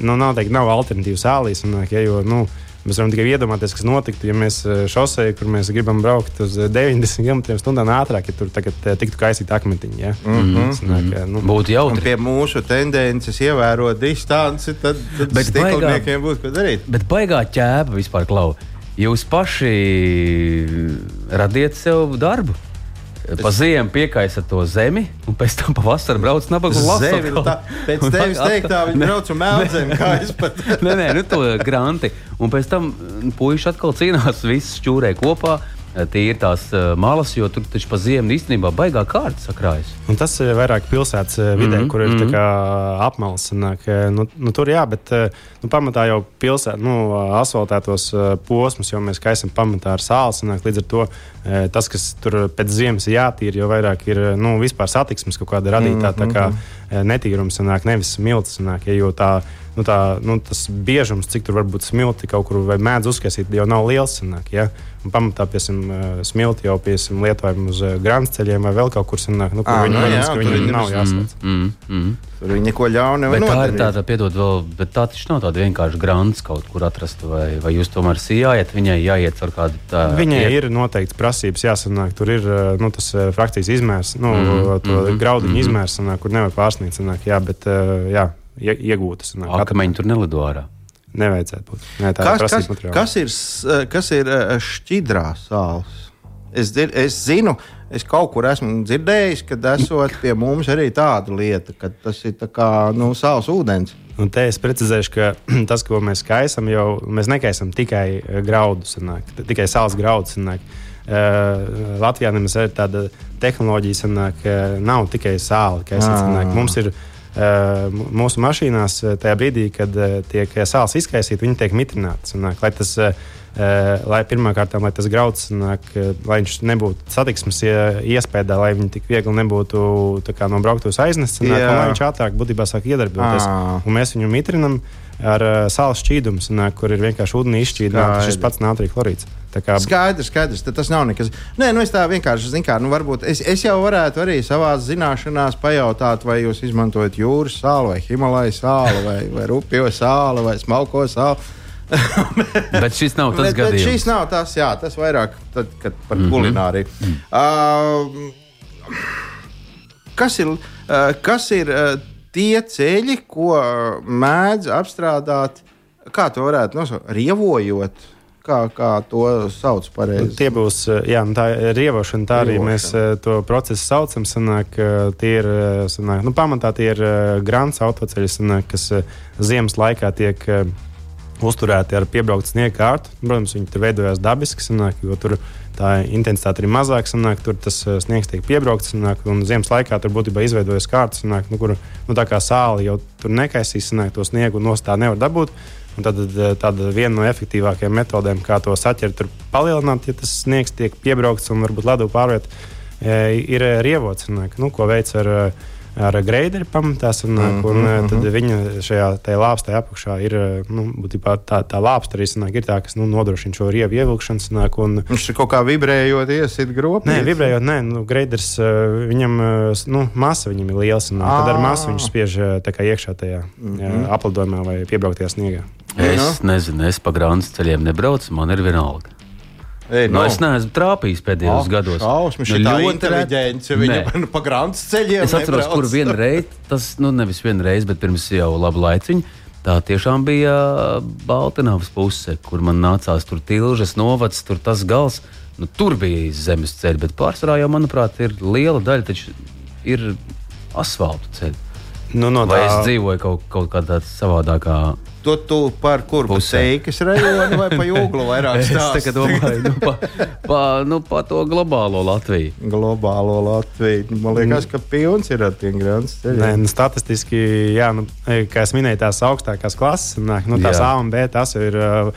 Speaker 4: nu, nav alternatīva sālī. Sanāk, ja, jo, nu, Mēs varam tikai iedomāties, kas notiktu, ja mēs eh, šosei, kur mēs gribam braukt uz eh, 90 km/h ātrāk, ja tur tagad eh, tiktu kaisīta akmentiņa. Ja? Mm -hmm. Sanāk, eh, nu,
Speaker 2: Būtu
Speaker 3: Un
Speaker 2: jautri.
Speaker 3: pie mūsu tendences ievērot distanci, tad, tad
Speaker 2: Bet
Speaker 3: stiklniekiem būtu ko darīt.
Speaker 2: Bet baigā ķēpa vispār klau. Jūs paši radiet sev darbu. Pa ziemu piekaisat to zemi, un pēc tam pavasarī braucat nabaga
Speaker 3: nu tā, pēc tevis teiktā, viņi brauc un meldzēm, kā es pat.
Speaker 2: nē, nē, nu to granti. Un pēc tam puiši atkal cīnās, viss šķūrē kopā. Tīri tās uh, malas, jo tur taču pa ziemu īstenībā baigā kārta sakrājas.
Speaker 4: Un tas ir vairāk pilsētas eh, vidē, mm
Speaker 2: Mhm,
Speaker 4: -hmm, kur ir
Speaker 2: mhm.
Speaker 4: mm -hmm. eh, nu, nu, tur jā, bet eh, nu, pamatā jau pilsētā, nu, asfaltētos eh, posmus, jau mēs kaisam pamatā ar sāli. Sanāk, līdz ar to eh, tas, kas tur pēc ziemas ir jātīra, jau vairāk ir eh, nu, vispār satiksmes kaut kāda radītā. Mm -hmm. Kā netīrums, sanāk, nevis smilts. Sanāk, ja, jo tā, nu, tā, nu, tas biežums, cik tur var būt smilti kaut kur vai mēdz uzkaisīt, jau nav liels. Sanāk, ja? Un pamatā piemēram, smilti jau piemēram, lietojam uz grāmatceļiem vai vēl kaut kur sanāk, nu, kur
Speaker 3: Ā,
Speaker 4: viņi,
Speaker 3: nu, jā,
Speaker 4: protams,
Speaker 3: tur
Speaker 4: viņi nav jāslēdz.
Speaker 2: Mm, mm.
Speaker 3: Tur viņi neko ļaunu
Speaker 2: Bet
Speaker 3: nevar
Speaker 2: tā ir tāda, piedod, vēl, bet tā taču nav tāda vienkārši grāmata kaut kur atrasta. Vai, vai jūs tomēr sijājat, viņai jāiet ar kādu tādu
Speaker 4: Viņai ir noteikti prasības jāsanāk. Tur ir eh, nu, tas eh, frakcijas izmērs, nu, mm -hmm, to
Speaker 2: mhm,
Speaker 4: graudiņu mm. -hmm. izmērs, sanāk, kur nevar pārsniegt. Sanāk, jā, bet eh, jā, ie- iegūtas.
Speaker 2: akmeņi tur nelido ārā.
Speaker 4: Nevajadzētu būt. Nē,
Speaker 3: Kas, kas,
Speaker 4: materiāla.
Speaker 3: kas ir, kas ir šķidrā sāls? Es, dzir, es zinu, es kaut kur esmu dzirdējis, ka esot pie mums arī tāda lieta, ka tas ir kā nu, sāls ūdens.
Speaker 4: Un te es precizēšu, ka tas, ko mēs kaisam, jau mēs nekaisam tikai eh, graudu, sanāk, tikai sāls graudu. Sanāk. Uh, Latvijā nemaz tāda tehnoloģija, sanāk, uh, nav tikai sāla.
Speaker 3: Ah.
Speaker 4: Mums ir uh, mūsu mašīnās tajā brīdī, kad uh, tiek sāls izkaisīta, viņi tiek mitrināti. Sanāk, lai tas, Uh, lai pirmkārt, lai tas grauds, sanāk, uh, lai viņš nebūtu satiksmes ie- iespējā, lai viņi tik viegli nebūtu tā kā, no brauktuves aiznests,
Speaker 3: Jā.
Speaker 4: un lai viņš ātrāk būtībā sāk iedarboties. Un mēs viņu mitrinam ar uh, sāla šķīdumu, kur ir vienkārši ūdenī izšķīdināts šis pats nātrija chlorīds. Kā
Speaker 3: Skaidrs, skaidrs, tad tas nav nekas. Nē, nu es tā vienkārši zinu, kā, nu varbūt es, es jau varētu arī savā zināšanās pajautāt, vai jūs izmantojat jūras sāli, vai Himalajas sāli, vai, vai rupjo sāli, vai smalko sāli.
Speaker 2: Bet šis nav tas
Speaker 3: bet, bet
Speaker 2: gadījums.
Speaker 3: šis nav tas, jā, tas vairāk tad, kad par mm. -hmm. kulināriju. Mm. Uh, kas ir, uh, kas ir uh, tie ceļi, ko uh, mēdz apstrādāt? Kā to varētu nosaukt? Rievojot, kā, kā to sauc pareizi.
Speaker 4: Tie būs, uh, jā, nu tā ir rievošana, tā arī
Speaker 3: Rievošana.
Speaker 4: mēs uh, to procesu saucam. Sanāk, tie ir, sanāk, nu, pamatā tie ir grants autoceļi, sanāk, kas ziemas laikā tiek uzturēti ar piebrauktu sniega kārtu. Protams, viņi tur veidojās dabiski, sanāk, jo tur tā intensitāte ir mazāka, sanāk, tur tas uh, sniegs tiek piebraukts, sanāk, un ziemas laikā tur būtībā izveidojas kārtas, sanāk, nu, kur nu, tā kā sāli jau tur nekaisīs, sanāk, to sniegu no tā nevar dabūt. Un tad eh, tāda viena no efektīvākajām metodēm, kā to saķert, ir palielināt, ja tas sniegs tiek piebraukts un varbūt ledu pārviet, eh, ir eh, rievots, sanāk, nu, ko veids ar, eh, ar greideri pamatā. Sanāk,
Speaker 3: Mhm,
Speaker 4: un, eh,
Speaker 3: mhm.
Speaker 4: tad viņa šajā lāpstā apakšā ir eh, nu, būtībā tā, tā lāpsta arī sanāk, ir tā, kas nu, nodrošina šo rievu ievilkšanu. Sanāk, un,
Speaker 3: Viņš tur kaut kā vibrējot, iesit grobu.
Speaker 4: Nē, vibrējot, nē, nu, greiders, uh, viņam nu, masa viņam ir liela. Un, tad ar
Speaker 3: Ā.
Speaker 4: masu viņš spiež tā kā iekšā tajā mm -hmm. aplidojumā vai piebrauktajā sniegā.
Speaker 2: Es nezinu, es pa grāmatas ceļiem nebraucu, man ir vienalga.
Speaker 3: Ei,
Speaker 2: Nu, es neesmu trāpījis pēdējos gados.
Speaker 3: Šausmas,
Speaker 2: Nu, ļoti
Speaker 3: inteliģence,
Speaker 2: reti.
Speaker 3: viņa
Speaker 2: Nē.
Speaker 3: pa grāmatas ceļiem.
Speaker 2: Es atceros,
Speaker 3: nebrauc.
Speaker 2: kur vienu reizi, tas nu, nevis vienu reizi, bet pirms jau labu laiciņu. Tā tiešām bija Baltiņas puse, kur man nācās tur tilžas novads, tur tas gals. Nu, tur bija zemes ceļš, bet pārsvarā jau, manuprāt, ir liela daļa, taču ir asfalta ceļi.
Speaker 4: Nu, no
Speaker 2: Vai
Speaker 4: tā,
Speaker 2: es dzīvoju kaut, kaut kādā savādākā?
Speaker 3: Tu, tu par kur
Speaker 2: Pusē.
Speaker 3: pusēkas rajonu vai pa jūglu vairāk
Speaker 2: Es
Speaker 3: stāsti?
Speaker 2: tikai domāju nu, pa, pa, nu, pa to globālo Latviju.
Speaker 3: Globālo Latviju. Man liekas, ka pilns ir ar tiem grāmatas
Speaker 4: Nē, nu, statistiski, jā, nu, kā es minēju, tās augstākās klases, nu, tās
Speaker 2: Jā.
Speaker 4: A un B, tas ir uh,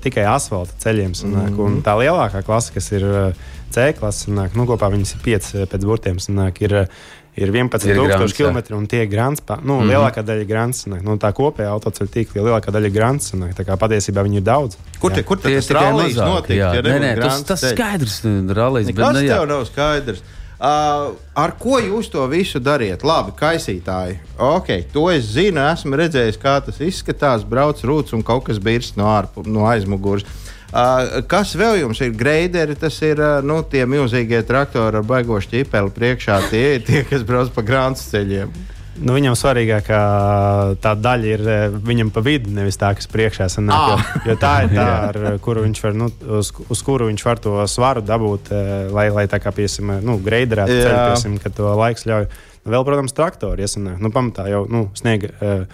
Speaker 4: tikai asfalta ceļiem. Sanāk, mm -hmm. Tā lielākā klase, kas ir uh, C klase, sanāk, nu, kopā viņas ir 5 pēc burtiem, sanāk, ir, uh, ir 11,000
Speaker 2: Ir grants, jā.
Speaker 4: km un tie ir grants. pa- Nu, mm -hmm. Lielākā daļa ir grants. Nu, tā kopējā autoceļa tīkla lielākā daļa ir grants. Tā kā patiesībā viņi ir daudz.
Speaker 3: Kur, te, kur
Speaker 2: Tie
Speaker 3: tas rallies notiek?
Speaker 2: Jā,
Speaker 3: ja
Speaker 2: nē, nē, tas, tas skaidrs, nu, rallies, bet
Speaker 3: Kas
Speaker 2: ne, jā.
Speaker 3: tev nav skaidrs? Uh, ar ko jūs to visu dariet? Labi, kaisītāji. Ok, to es zinu, esmu redzējis, kā tas izskatās. Brauc rūts un kaut kas birst no, ārpu, no aizmugures. Uh, kas vēl jums ir greideri? Tas ir uh, nu, tie milzīgie traktori ar baigošu ķipeli priekšā. Tie ir tie, kas brauc pa grāmatas ceļiem.
Speaker 4: Nu, viņam svarīgākā tā daļa ir viņam pa vidu, nevis tā, kas priekšā sanāk.
Speaker 3: Ah.
Speaker 4: Jo, jo tā ir tā, ar kuru viņš var, nu, uz, uz kuru viņš var to svaru dabūt, lai, lai tā kā, piemēram, nu, greiderētu
Speaker 3: Jā.
Speaker 4: ceļu, piemēram, ka to laiks ļauj. Vēl, protams, traktori iesanāk. Nu, pamatā jau nu, sniega. eh,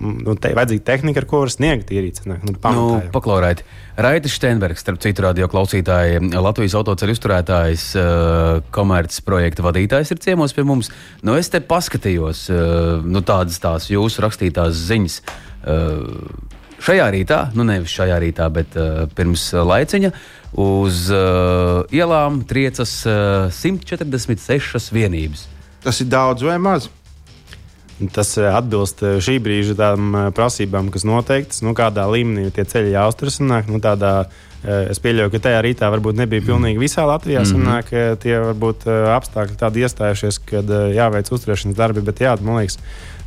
Speaker 4: Nu, te, vajadzīga tehnika, ar ko var sniegt sanāk. Nu,
Speaker 2: Nu, paklausīt, Raitas Steinbergs, starp citu, radio klausītāji, Latvijas autoceļu uzturētājs, uh, komerces projekta vadītājs ir ciemos pie mums. Nu, es te paskatījos uh, nu, tādas tās jūsu rakstītās ziņas. Uh, šajā rītā, nu nevis šajā rītā, bet uh, pirms laiciņa, uz uh, ielām triecas uh, 146 vienības.
Speaker 3: Tas ir daudz vai maz?
Speaker 4: Tas eh, atbilst eh, šī brīža tām eh, prasībām, kas noteiktas, nu, kādā līmenī tie ceļi jāuzturas. Nu, tādā, es pieļauju, ka tajā rītā varbūt nebija pilnīgi visā Latvijā. Mm -hmm. sanāk, tie varbūt apstākļi tādi iestājušies, kad jāveic uzturēšanas darbi, bet jā, man liekas.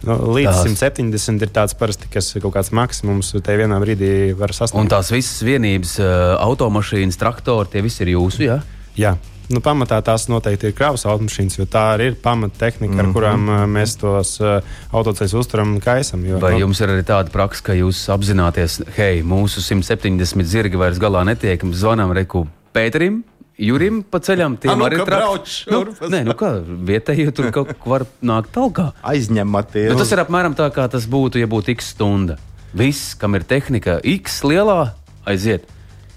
Speaker 4: Nu, līdz tās. 170 ir tāds parasti, kas ir kaut kāds maksimums, te vienā brīdī var sasniegt.
Speaker 2: Un tās visas vienības, automašīnas, traktori, tie visi ir jūsu, jā?
Speaker 4: Jā. Nu, pamatā tās noteikti ir kravas automašīnas, jo tā arī ir pamattehnika, mm -hmm. ar mhm. kurām mēs tos uh, autoceļus uzturam un kaisam. Jo,
Speaker 2: Vai nu, jums ir arī tāda praksa, ka jūs apzināties, hei, mūsu 170 zirgi vairs galā netiek, zvanām Reku Pēterim? Jurim pa ceļam, tiem
Speaker 3: nu,
Speaker 2: arī ir trauks. Nu, nē, nu kā vietējie tur kaut kā var nākt talkā.
Speaker 3: Aizņematies.
Speaker 2: Nu, tas ir apmēram tā, kā tas būtu, ja būtu x stunda. Viss, kam ir tehnika, x lielā, aiziet.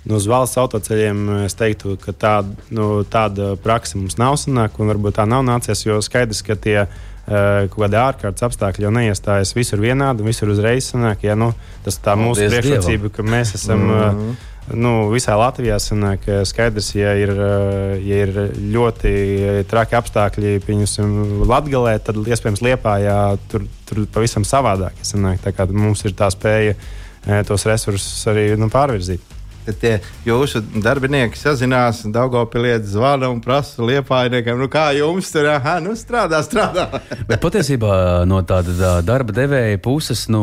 Speaker 4: Nu, uz valsts autoceļiem es teiktu, ka tāda, nu, tāda praksa mums nav sanākusi, un varbūt tā nav nācies, jo skaidrs, ka tie uh, kaut kādi ārkārtas apstākļi jau neiestājas visur vienādi, visur uzreiz sanāk. Ja, nu, tas ir mūsu priekšrocība, ka mēs esam. Mm -hmm. Nu, visā Latvijā sanāk, skaidrs, ja ir, ja ir ļoti traki apstākļi, piemēram, Latvijā, tad iespējams Lietpā tur, tur pavisam savādāk. Sanāk, mums ir tā spēja tos resursus arī nu, pārvirzīt
Speaker 3: ka tie jūsu darbinieki sazinās, un Daugopilieti zvana un prasa liepājniekiem, nu kā jums tur, aha, nu strādā, strādā.
Speaker 2: Bet patiesībā no tāda tā darba devēja puses, nu,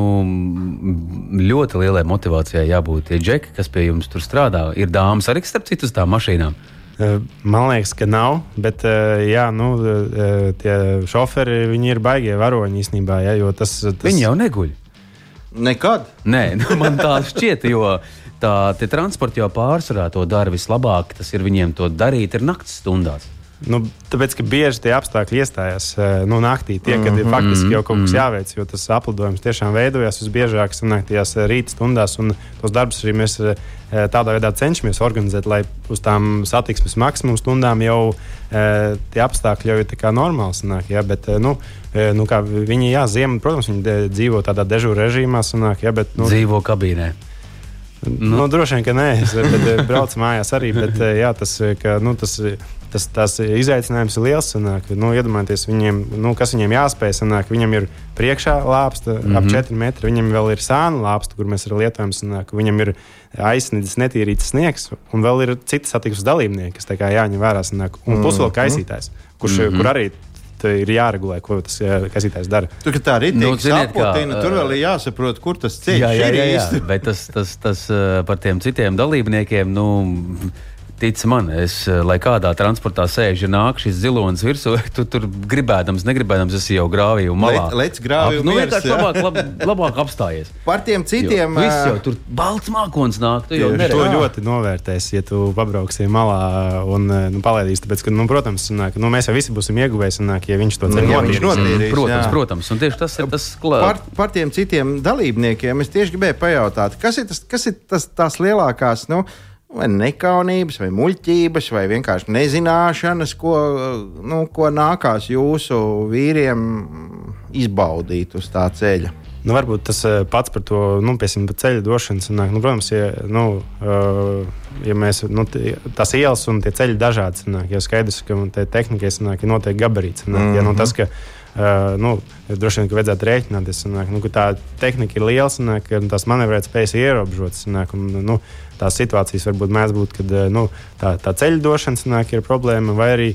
Speaker 2: ļoti lielai motivācijai jābūt. Tie džeki, kas pie jums tur strādā, ir dāmas arī starp citu uz tām mašīnām.
Speaker 4: Eh, man liekas, ka nav, bet eh, jā, nu, eh, tie šoferi ir baigie varoņi īstenībā. Jā, tas, tas...
Speaker 2: Viņi jau neguļ.
Speaker 3: Nekad?
Speaker 2: Nē, nu, man tā šķiet, jo tā transporta jau pārsvarā to dara vislabāk. Tas ir viņiem to darīt, ir naktas stundās.
Speaker 4: Nu, tāpēc, ka bieži tie apstākļi iestājās uh, nu, naktī, tie, kad ir faktiski jau kaut kas mhm. jāveic, jo tas aplidojums tiešām veidojas visbiežāk tajās uh, rīta stundās. Tos darbus arī mēs uh, tādā veidā cenšamies organizēt, lai uz tām satiksmes maksimuma stundām jau tie apstākļi jau ir normāli. Sanāk, ja, bet, nu, nu, viņi, jā, ziemā, protams, viņi dzīvo tādā dežūra režīmā, sanāk, ja, bet, nu,
Speaker 2: dzīvo kabīnē.
Speaker 4: Nu, nu, droši vien, ka nē, es bet, braucu mājās arī. Bet, jā, tas, ka, nu, tas, tas, tas izaicinājums ir liels. Sanāk, nu, iedomājieties, viņiem, nu, kas viņiem jāspēj. Sanāk, viņam ir priekšā lāpsta mm -hmm. ap 4 mhm. metri, viņam vēl ir sāna lāpsta, kur mēs lietojam. Sanāk, viņam ir aizsniedzis netīrīts sniegs, un vēl ir citi satiksmes dalībnieki, kas jāņem vērā. Sanāk, un plus vēl mhm. kaisītājs, kurš, mm -hmm. kur arī ir jāregulē, ko tas kasītājs dara.
Speaker 3: Tur tā arī nu, sapotina, tur vēl ir jāsaprot, kur tas ceļš jā, jā, jā, jā.
Speaker 2: ir. Bet tas, tas, tas par tiem citiem dalībniekiem. Nu, Tic man, es, eh, lai kādā transportā sēž, ja nāk šis zilonis virsū, tu tur gribēdams, negribēdams, es jau grāvīju malā.
Speaker 3: Lec grāvīju
Speaker 2: nu, vienkārši labāk, lab, labāk apstājies.
Speaker 3: Par tiem citiem.
Speaker 2: Jo, viss jau tur balts mākons nāk. Tu jau
Speaker 4: neredz. to ļoti novērtēs, ja tu pabrauksi malā un nu, palaidīsi. Tāpēc, ka, nu, protams, sanāk, nu, mēs jau visi būsim ieguvēji, sanāk, ja viņš to ceļu
Speaker 3: nu, notīrīs. notīrīs.
Speaker 2: Protams, jā. protams, un tieši tas ir tas
Speaker 3: klāsts. Par, par tiem citiem dalībniekiem es tieši gribēju pajautāt, kas ir, tas, kas ir tas, tās lielākās. Nu, vai nekaunības, vai muļķības, vai vienkārši nezināšanas, ko, nu, ko nākās jūsu vīriem izbaudīt uz tā ceļa.
Speaker 4: Nu, varbūt tas eh, pats par to nu, piesim, ceļu došanu. Nu, protams, ja, nu, uh, ja mēs nu, tās ielas un tie ceļi dažādi, sanāk, jau skaidrs, ka tehnikai sanāk, ir noteikti gabarīts. Sanāk, mm -hmm. ja, nu, tas, ka, Uh, nu, droši vien, ka vajadzētu rēķināties, sanāk, nu, tā tehnika ir liela, sanāk, un tās manevrēt spējas ir ierobežotas. Nu, tās situācijas varbūt mēdz būt, kad uh, nu, tā, tā ceļu došana sanāk, ir problēma, vai arī,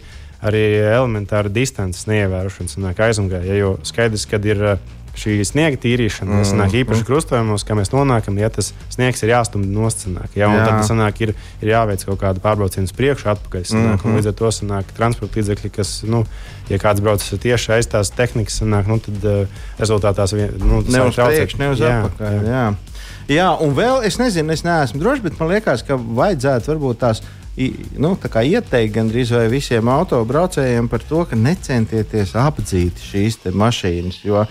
Speaker 4: arī elementāra distances neievērošana aizmugurē. Ja, jo skaidrs, ka ir uh, šī sniega tīrīšana, mm. sanāk, īpaši krustojumos, kā mēs nonākam, ja tas sniegs ir jāstumj nostānāk. Ja, jā. Tad sanāk, ir, ir jāveic kaut kāda pārbrauciena uz priekšu, atpakaļ. Sanāk, mm -hmm. Līdz ar to sanāk transporta līdzekļi, kas, nu, ja kāds brauc tieši aiz tās tehnikas, sanāk, nu, tad uh, rezultātā tas
Speaker 3: nu, ne uz priekšu, ne uz atpakaļ. Jā. Jā. jā, un vēl es nezinu, es neesmu drošs, bet man liekas, ka vajadzētu varbūt tās nu, ieteikt gandrīz visiem autobraucējiem par to, ka necentieties apdzīt šīs mašīnas. Jo,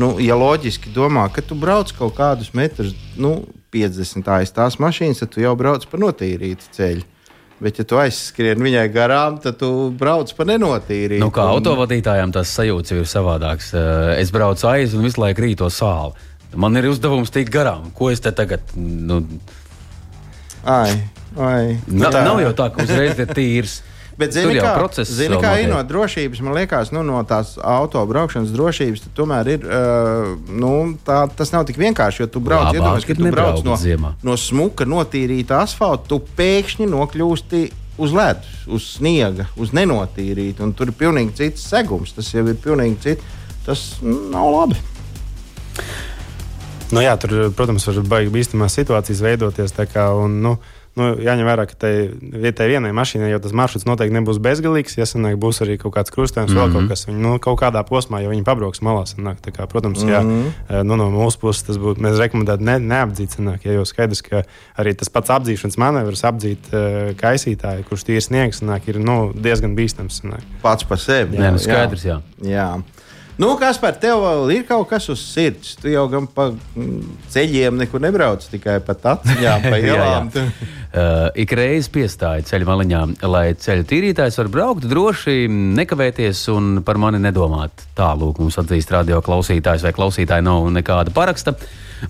Speaker 3: nu, ja loģiski domā, ka tu brauc kaut kādus metrus, nu, 50 aiz tās mašīnas, tad tu jau brauc pa notīrītu ceļu. Bet, ja tu aizskrien viņai garām, tad tu brauc pa nenotīrību.
Speaker 2: Nu, kā autovadītājiem tas sajūta ir savādāks. Eh, es braucu aiz un visu laiku rīto sāli. Man ir uzdevums tikt garām. Ko es te tagad? Nu...
Speaker 3: Ai, ai.
Speaker 2: Na, nav jau tā, ka uzreiz ir tīrs.
Speaker 3: Bet, zini, kā,
Speaker 2: process
Speaker 3: zini, kā ir no drošības, man liekas, nu, no tās auto braukšanas drošības, tad tomēr ir, uh, nu, tā, tas nav tik vienkārši, jo tu brauc,
Speaker 2: Labāk
Speaker 3: iedomājies, ka tu brauc no,
Speaker 2: ziemā.
Speaker 3: no smuka, notīrīta asfalta, tu pēkšņi nokļūsti uz ledus, uz sniega, uz nenotīrītu, un tur ir pilnīgi cits segums, tas jau ir pilnīgi cits, tas mm, nav labi.
Speaker 4: Nu, jā, tur, protams, var baigi bīstamās situācijas veidoties. tā Kā, un, nu, nu, jāņem vērā, ka tai, tai vienai mašīnai jau tas maršruts noteikti nebūs bezgalīgs. Ja sanāk, būs arī kaut kāds krustojums, mm -hmm. vēl kaut kas. Viņi, nu, kaut kādā posmā jau viņi pabrauks malā. Sanāk, tā kā, protams, mm -hmm. jā, nu, no mūsu puses tas būtu. Mēs rekomendētu ne, neapdzīt. Sanāk, ja jau skaidrs, ka arī tas pats apdzīšanas manevrs apdzīt uh, kaisītāju, kurš tīri sniegs, sanāk, ir nu, diezgan bīstams. Sanāk.
Speaker 3: Pats par sevi.
Speaker 2: Nē, nu skaidrs, jā.
Speaker 3: jā. Nu, kas par tevi ir kaut kas uz sirds? Tu jau gan pa mm, ceļiem nekur nebrauc, tikai pa taciņām, pa
Speaker 2: Jā, jā.
Speaker 3: ielām. Tu-
Speaker 2: Uh, ik reiz piestāja ceļa maliņā, lai ceļu tīrītājs var braukt droši, nekavēties un par mani nedomāt. Tālūk, mums atzīst radio klausītājs vai klausītāji nav nekāda paraksta.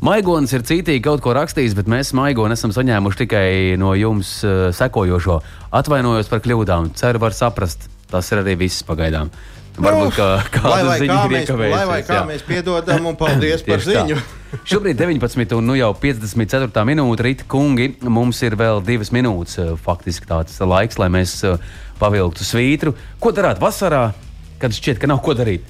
Speaker 2: Maigonis ir cītīgi kaut ko rakstījis, bet mēs maigoni esam saņēmuši tikai no jums uh, sekojošo. Atvainojos par kļūdām, ceru, var saprast. Tas ir arī viss pagaidām. Varbūt kā,
Speaker 3: Nu, lai
Speaker 2: kāda
Speaker 3: vai
Speaker 2: ziņa
Speaker 3: kā
Speaker 2: ir
Speaker 3: mēs, lai vai
Speaker 2: iekavējusies,
Speaker 3: kā
Speaker 2: jā.
Speaker 3: mēs piedodam un paldies par ziņu.
Speaker 2: Šobrīd 19 un nu jau 54 minūte rīta kungi. Mums ir vēl divas minūtes, eh, faktiski tāds laiks, lai mēs eh, pavilktu svītru. Ko darāt vasarā, kad šķiet, ka nav ko darīt?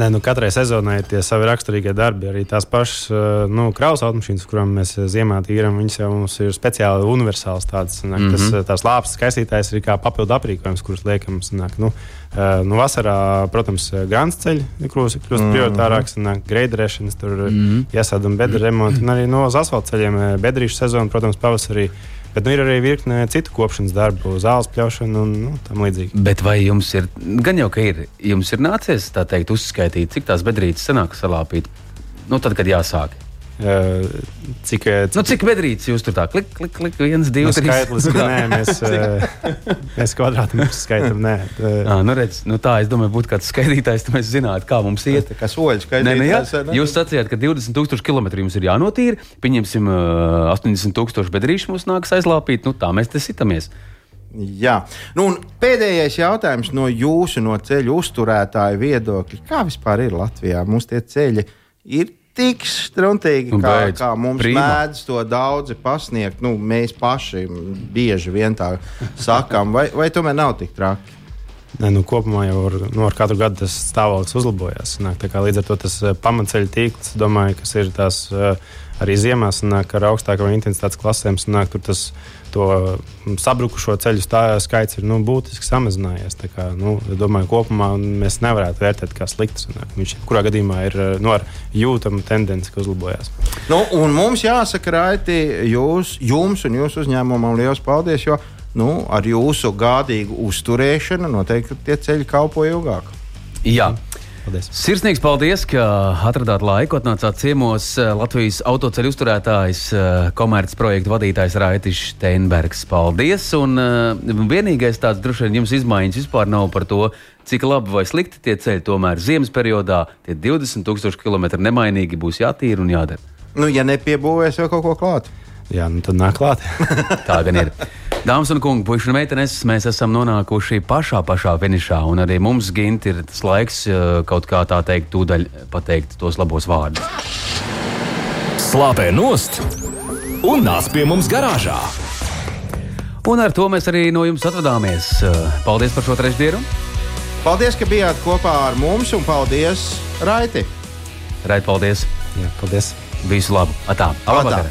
Speaker 4: Nē, nu, katrai sezonai ir tie savi raksturīgie darbi. Arī tās pašas uh, nu, kraus automašīnas, kurām mēs uh, ziemā tīram, viņas jau mums ir speciāli universāls. Tāds, sanāk, mm -hmm. tas, uh, tās lāpas skaistītājs ir kā papildu aprīkojums, kurus liekam. Sanāk, nu, nu, vasarā, protams, grāns ceļi kļūst, kļūst mm -hmm. prioritārāks, greiderēšanas, tur mm -hmm. iesādām bedra remontu un arī no asfalta ceļiem bedrīšu sezonu, protams, pavasarī. Bet nu, ir arī virkne citu kopšanas darbu, zāles pļaušanu un nu, tam līdzīgi.
Speaker 2: Bet vai jums ir, gan jau ka ir, jums ir nācies teikt, uzskaitīt, cik tās bedrītes sanāk salāpīt? Nu, tad, kad jāsāk.
Speaker 4: Uh, cik, cik
Speaker 2: Nu, cik bedrītes jūs tur tā klik, klik, klik, viens,
Speaker 4: Nu,
Speaker 2: divi, trīs?
Speaker 4: nē, mēs, eh, mēs kvadrātiem skaitām. Nē, Eh,
Speaker 2: À, nu, redz, nu tā, es domāju, būtu kāds skaitītājs, tad mēs zinātu, kā mums iet.
Speaker 3: Kā soļi
Speaker 2: Nē, nu, jā,
Speaker 3: skaitītājs.
Speaker 2: jūs sacījāt, ka 20,000 km jums ir jānotīra. Pieņemsim, ā, 80,000 bedrīšu mums nāks aizlāpīt. Nu, tā mēs te sitamies.
Speaker 3: Jā, nu, un pēdējais jautājums no jūsu, no ceļu uzturētāju viedokļa. Kā vispār ir Latvijā? Mums tie ceļi ir tik struntīgi,
Speaker 2: Nu,
Speaker 3: kā,
Speaker 2: beidz,
Speaker 3: kā mums
Speaker 2: prima.
Speaker 3: mēdz to daudzi pasniegt. Nu, mēs paši bieži vien tā sakām, vai, vai tomēr nav tik traki?
Speaker 4: Nē, nu, kopumā jau ar, nu, ar katru gadu tas stāvoklis uzlabojās. Kā līdz ar to tas eh, pamatceļa tīkls, domāju, kas ir tās eh, arī ziemā, sanāk, ar augstākām intensitātes klasēm, sanāk, tur tas to mm, sabrukušo ceļu skaits ir nu, būtiski samazinājies. Tā Kā, nu, es domāju, kopumā mēs nevarētu vērtēt kā slikts. Sanāk. Viņš kurā gadījumā ir nu, ar jūtamu tendenci, ka uzlabojās.
Speaker 3: Nu, un mums jāsaka, Raiti, jūs, jums un jūsu uzņēmumam liels paldies, jo nu, ar jūsu gādīgu uzturēšanu noteikti tie ceļi kalpo ilgāk.
Speaker 2: Jā.
Speaker 4: Paldies!
Speaker 2: Sirsnīgs paldies, ka atradāt laiku, atnācāt ciemos eh, Latvijas autoceļu uzturētājs, eh, komercprojektu vadītājs Raitis Steinbergs. Paldies! Un uh, vienīgais tāds droši vien jums izmaiņas vispār nav par to, cik labi vai slikti tie ceļi. Tomēr ziemas periodā tie 20,000 km nemainīgi būs jātīra un jādara.
Speaker 3: Nu, ja nepiebūvēs vēl kaut ko klāt.
Speaker 4: Jā, nu tad nāk klāt.
Speaker 2: Tā gan ir. Dāmas un kungi, puikas un meitenes, mēs esam nonākuši pašā, pašā finišā. Un arī mums, Gint, ir tas laiks eh, kaut kā tā teikt, tūdaļ pateikt tos labos vārdus.
Speaker 1: Slāpē nost un nāc pie mums garāžā.
Speaker 2: Un ar to mēs arī no jums atvadāmies. Eh, Paldies par šo trešdienu!
Speaker 3: Paldies, ka bijāt kopā ar mums, un paldies, Raiti!
Speaker 2: Raid, paldies!
Speaker 4: Jā, paldies!
Speaker 2: Visu labu! Atā!
Speaker 3: Atā.
Speaker 2: Labvakar!